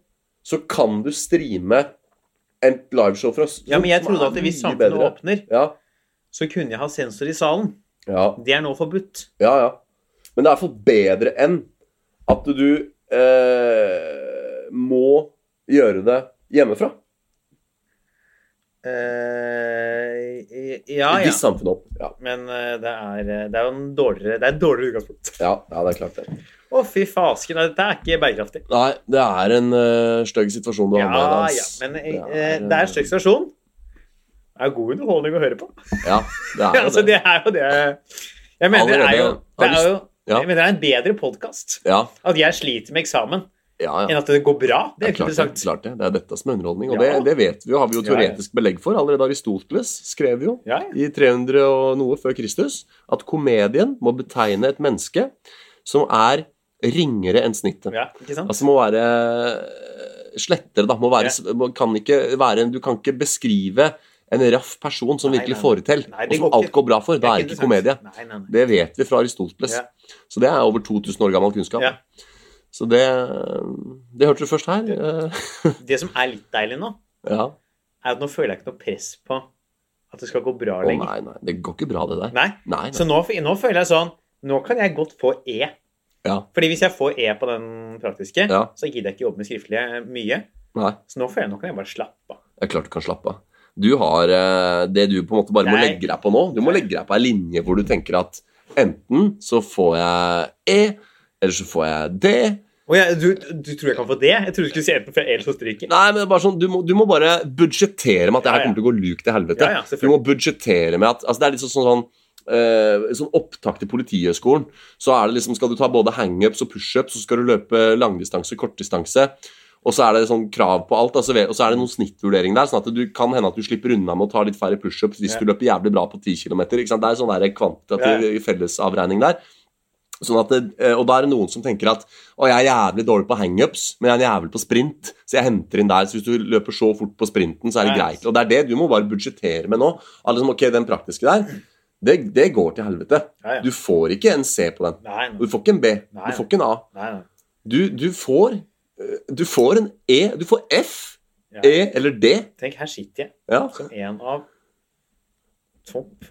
Speaker 2: så kan du streame en liveshow for oss.
Speaker 1: Ja, men jeg trodde at hvis samfunnet
Speaker 2: bedre.
Speaker 1: åpner,
Speaker 2: Ja,
Speaker 1: så kunne jeg ha sensor i salen.
Speaker 2: ja,
Speaker 1: Det er nå forbudt.
Speaker 2: ja, ja. Men det er iallfall bedre enn at du eh, må gjøre det hjemmefra.
Speaker 1: Eh, ja, ja.
Speaker 2: Åpner. Ja,
Speaker 1: Men uh, det er, det er jo en dårligere Det er et dårligere utgangspunkt.
Speaker 2: ja, ja, det er klart det.
Speaker 1: Å, fy fasken. Dette er ikke bærekraftig.
Speaker 2: Nei, det er en uh, stygg situasjon du
Speaker 1: Ja,
Speaker 2: havner i. Dans.
Speaker 1: ja, men eh,
Speaker 2: Det er,
Speaker 1: det er en stygg situasjon. Det er god underholdning å høre på.
Speaker 2: Ja, det er jo
Speaker 1: altså, det er jo det Jeg mener det er jo Det er jo jeg mener det er en bedre podkast
Speaker 2: Ja,
Speaker 1: at jeg sliter med eksamen,
Speaker 2: ja, ja.
Speaker 1: enn at det går bra. Det er ja,
Speaker 2: klart, det, klart det. Det er dette som er underholdning. Og det, det vet vi jo, har vi jo teoretisk belegg for. Allerede Aristoteles skrev jo i 300 og noe før Kristus at komedien må betegne et menneske som er ringere enn snittet.
Speaker 1: ja, ikke sant?
Speaker 2: Altså må være slettere, da. Må være, kan ikke være, du kan ikke beskrive en raff person som
Speaker 1: Nei,
Speaker 2: virkelig får det til, og som
Speaker 1: går
Speaker 2: alt går bra for. Da er det ikke komedie.
Speaker 1: Nei, nei.
Speaker 2: Det vet vi fra Aristoteles. Så det er over 2000 år gammel kunnskap.
Speaker 1: Ja.
Speaker 2: Så det, det hørte du først her. Det,
Speaker 1: Det som er litt deilig nå,
Speaker 2: Ja.
Speaker 1: er at nå føler jeg ikke noe press på at det skal gå bra
Speaker 2: oh,
Speaker 1: lenger.
Speaker 2: nei, nei, det går ikke bra, det der.
Speaker 1: Nei.
Speaker 2: Nei,
Speaker 1: Så nå, nå føler jeg sånn Nå kan jeg godt få E.
Speaker 2: Ja.
Speaker 1: Fordi hvis jeg får E på den praktiske,
Speaker 2: Ja.
Speaker 1: så gidder jeg ikke jobbe med skriftlige mye.
Speaker 2: nei.
Speaker 1: Så nå føler jeg nå kan jeg bare slappe av.
Speaker 2: Det er klart du kan slappe av. Du har eh, det du på en måte bare må legge deg på nå. Du må legge deg på ei linje hvor du tenker at enten så får jeg E, eller så får jeg det.
Speaker 1: Oh, ja, du, du tror jeg kan få det? Jeg trodde du skulle se på ellers så stryker.
Speaker 2: Nei, men det er bare sånn, du må, du må bare budsjettere med at det her
Speaker 1: Ja, ja.
Speaker 2: kommer til å gå luk til helvete.
Speaker 1: Ja, ja,
Speaker 2: du må budsjettere med at altså Det er litt sånn, sånn, eh, sånn opptak til Politihøgskolen. Så er det liksom, skal du ta både hangups og pushups, så skal du løpe langdistanse, kortdistanse. Og så er det sånn krav på alt, altså, og så er det noen snittvurdering der. sånn at du kan hende at du slipper unna med å ta litt færre pushups hvis
Speaker 1: Ja.
Speaker 2: du løper jævlig bra på 10 km. Det er sånn der kvantitativ fellesavregning der. Sånn at det, eh, og da er det noen som tenker at å, jeg er jævlig dårlig på hangups, men jeg er jævlig på sprint, så jeg henter inn der. Så hvis du løper så fort på sprinten, så er det greit. Og det er det du må bare budsjettere med nå. Alle som, ok, Den praktiske der, det, det går til helvete.
Speaker 1: Ja.
Speaker 2: Du får ikke en C på den.
Speaker 1: Nei,
Speaker 2: du får ikke en B. Du får ikke en A. Du, du får eh, Du får en E. Du får F,
Speaker 1: Ja.
Speaker 2: E eller D.
Speaker 1: Tenk, her sitter jeg
Speaker 2: Ja,
Speaker 1: som en av topp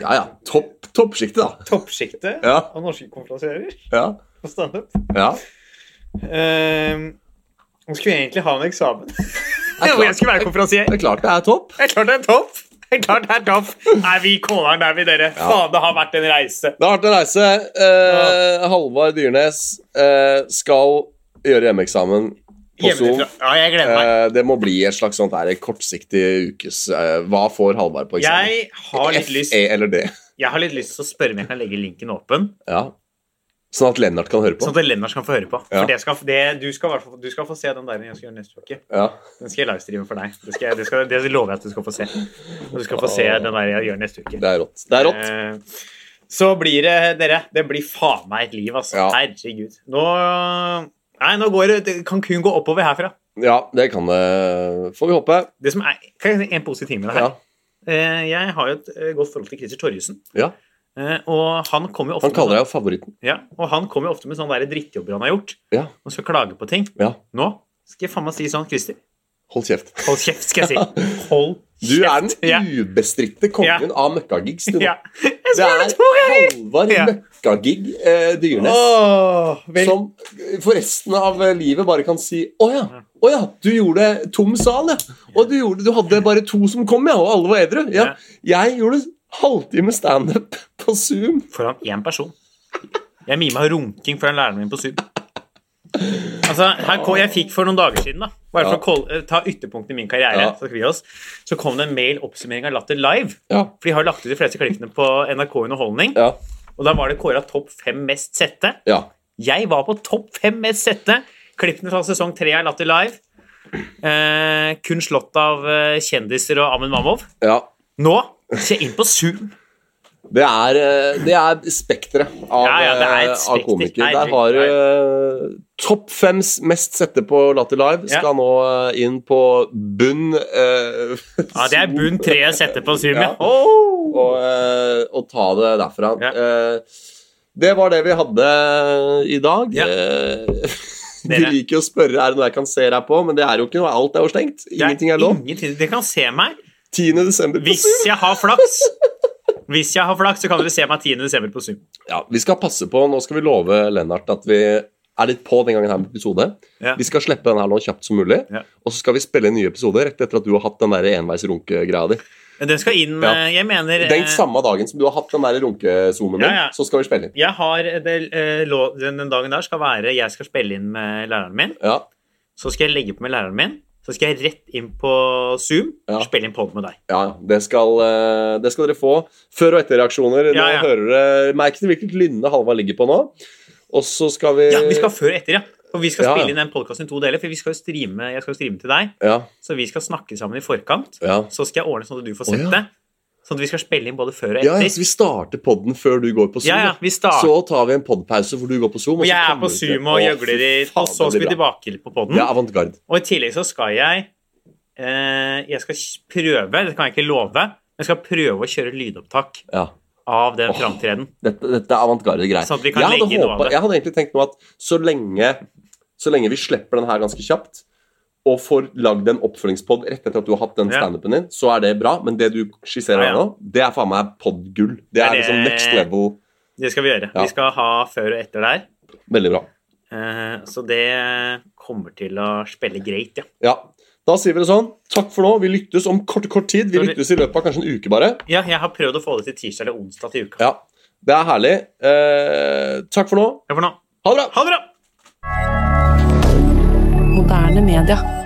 Speaker 2: ja. ja. Topp, toppsjiktet, da.
Speaker 1: Toppsjiktet
Speaker 2: Ja.
Speaker 1: av norske konferansierer
Speaker 2: Ja.
Speaker 1: på standup.
Speaker 2: ja.
Speaker 1: Uh, nå skulle vi egentlig ha en eksamen
Speaker 2: er
Speaker 1: hvor jeg skulle være konferansier.
Speaker 2: Det er klart det er topp.
Speaker 1: Det er klart det er topp! Det er klart det er topp. Nei, vi kåler den der, vi, dere. Faen, det har vært en reise.
Speaker 2: Det har vært en reise. Eh, Halvard Dyrnes eh, skal gjøre hjemmeeksamen Zoom.
Speaker 1: Ja, jeg gleder meg.
Speaker 2: Eh, det må bli et slags sånt der kortsiktig ukes eh, Hva får Halvard på eksamen?
Speaker 1: Jeg har litt lyst
Speaker 2: E eller D?
Speaker 1: Jeg har litt lyst til å spørre om jeg kan legge linken åpen,
Speaker 2: Ja. Sånn at Lennart kan høre på?
Speaker 1: sånn at Lennart kan få høre på.
Speaker 2: Ja.
Speaker 1: For det skal, det, du, skal, du skal få se den der jeg skal gjøre neste uke.
Speaker 2: Ja.
Speaker 1: Den skal jeg livestreame for deg. Det, skal, det, det lover jeg at du skal få se. Og du skal få se den der jeg gjør neste uke.
Speaker 2: Det er rått. Det er rått.
Speaker 1: Eh, Så blir det, dere, det blir faen meg et liv, altså.
Speaker 2: Ja.
Speaker 1: Herregud. Nå Nei, nå går det, det kan kun gå oppover herfra.
Speaker 2: Ja, det kan det. Får vi håpe.
Speaker 1: Det som er, kan jeg si En positiv ting med det her.
Speaker 2: Ja.
Speaker 1: Eh, Jeg har jo et eh, godt forhold til Christer Torjussen.
Speaker 2: ja.
Speaker 1: Eh, Og han kommer jo ofte
Speaker 2: Han kaller deg jo favoritten.
Speaker 1: ja, og han kommer jo ofte med sånne der drittjobber han har gjort,
Speaker 2: Ja.
Speaker 1: og skal klage på ting.
Speaker 2: ja.
Speaker 1: Nå skal jeg faen meg si sånn, Christer.
Speaker 2: Hold kjeft.
Speaker 1: Hold kjeft, skal jeg si. Hold kjeft.
Speaker 2: Du er den
Speaker 1: Ja.
Speaker 2: ubestridte kongen av møkkagigs.
Speaker 1: Ja. Jeg skal
Speaker 2: er
Speaker 1: det ganger!
Speaker 2: Halvard
Speaker 1: Ja.
Speaker 2: Møkkagig eh, Dyrnes.
Speaker 1: Oh, vel,
Speaker 2: Som for resten av livet bare kan si 'Å ja, Å ja, du gjorde tom sal, ja. Og du, gjorde, du hadde bare to som kom, ja, og alle var edru. Ja. Jeg gjorde halvtime standup på Zoom.
Speaker 1: Foran én person. Jeg mima runking foran læreren min på Zoom. Altså, her kom, Jeg fikk for noen dager siden, da bare for å kol- eh, ta ytterpunktene i min karriere,
Speaker 2: Ja.
Speaker 1: så, oss, så kom det en mail oppsummering av Latter Live.
Speaker 2: Ja.
Speaker 1: For de har lagt ut de fleste klippene på NRK Underholdning.
Speaker 2: Ja.
Speaker 1: Og da var det kåra topp fem mest sette.
Speaker 2: ja.
Speaker 1: Jeg var på topp fem mest sette. Klippene fra sesong tre av Latter Live. Eh, kun slått av eh, kjendiser og Amund Mamov.
Speaker 2: ja.
Speaker 1: Nå se inn på Zoom.
Speaker 2: Det er, eh, det er spekteret av,
Speaker 1: Ja, ja,
Speaker 2: eh, av komikere. Der har uh, topp fems mest sette på Latter Live. Skal nå eh, inn på bunn uh,
Speaker 1: Ja, Det er bunn tre sette på Zoom, ja. Oh!
Speaker 2: og, uh, og ta det derfra. Eh, det var det vi hadde i dag. Eh, vi liker å spørre er det noe jeg kan se deg på, men det er jo ikke noe. Alt er jo stengt. Ingenting er lov.
Speaker 1: Ingenting. De kan se meg
Speaker 2: 10. desember
Speaker 1: hvis jeg har flaks. Hvis jeg har flaks, så kan dere se meg 10. desember på Zoom.
Speaker 2: Ja, vi skal passe på. Nå skal vi love Lennart at vi er litt på den gangen her med episode.
Speaker 1: Ja.
Speaker 2: Vi skal slippe den her nå kjapt som mulig,
Speaker 1: Ja.
Speaker 2: og så skal vi spille en ny episode rett etter at du har hatt den der enveis runke-greia di.
Speaker 1: Den skal inn
Speaker 2: Ja.
Speaker 1: eh, Jeg mener
Speaker 2: Den
Speaker 1: eh,
Speaker 2: samme dagen som du har hatt den der runkezoomen din, så skal vi spille inn.
Speaker 1: Jeg har det, eh, den, den dagen der skal være Jeg skal spille inn med læreren min.
Speaker 2: Ja,
Speaker 1: Så skal jeg legge på med læreren min. Så skal jeg rett inn på Zoom
Speaker 2: Ja.
Speaker 1: og spille inn pod med deg.
Speaker 2: ja. Det skal, eh, det skal dere få. Før- og etterreaksjoner.
Speaker 1: Ja, ja.
Speaker 2: hører dere Merk til hvilket lynne Halvard ligger på nå. Og så skal vi
Speaker 1: Ja, vi skal før og etter, ja. For vi skal spille inn den podkasten i to deler. For vi skal jo streame, jeg skal jo streame til deg,
Speaker 2: Ja,
Speaker 1: så vi skal snakke sammen i forkant.
Speaker 2: ja.
Speaker 1: Så skal jeg ordne sånn at du får sett det. Sånn at vi skal spille inn både før og
Speaker 2: ja, ja, så vi starter podden før du går på Zoom.
Speaker 1: Ja, ja, vi start...
Speaker 2: Så tar vi en podpause hvor du går på Zoom.
Speaker 1: Og
Speaker 2: så
Speaker 1: jeg er på Zoom og gjøgler i Og så skal vi tilbake på poden.
Speaker 2: Ja.
Speaker 1: Og i tillegg så skal jeg eh, Jeg skal prøve, det kan jeg ikke love, men jeg skal prøve å kjøre lydopptak
Speaker 2: Ja.
Speaker 1: av den
Speaker 2: oh,
Speaker 1: framtreden.
Speaker 2: Dette, dette er avantgarde greier.
Speaker 1: Sånn at vi kan
Speaker 2: jeg, jeg hadde egentlig tenkt nå at så lenge, så lenge vi slipper den her ganske kjapt, og får lagd en oppfølgingspod rett etter at du har hatt den standupen din, så er det bra. Men det du skisserer
Speaker 1: Ja, ja.
Speaker 2: nå, det er faen meg podgull. Det
Speaker 1: er
Speaker 2: liksom next level.
Speaker 1: Det skal vi gjøre.
Speaker 2: Ja.
Speaker 1: Vi skal ha før og etter der.
Speaker 2: Veldig bra.
Speaker 1: Eh, så det kommer til å spille greit, ja.
Speaker 2: Ja. Da sier vi det sånn. Takk for nå. Vi lyttes om kort, kort tid. Vi lyttes i løpet av kanskje en uke, bare.
Speaker 1: Ja, jeg har prøvd å få det til tirsdag eller onsdag til uka.
Speaker 2: Ja. Det er herlig. Eh, takk for nå.
Speaker 1: Takk for nå.
Speaker 2: Ha det bra!
Speaker 1: Ha det bra!
Speaker 3: Moderne media.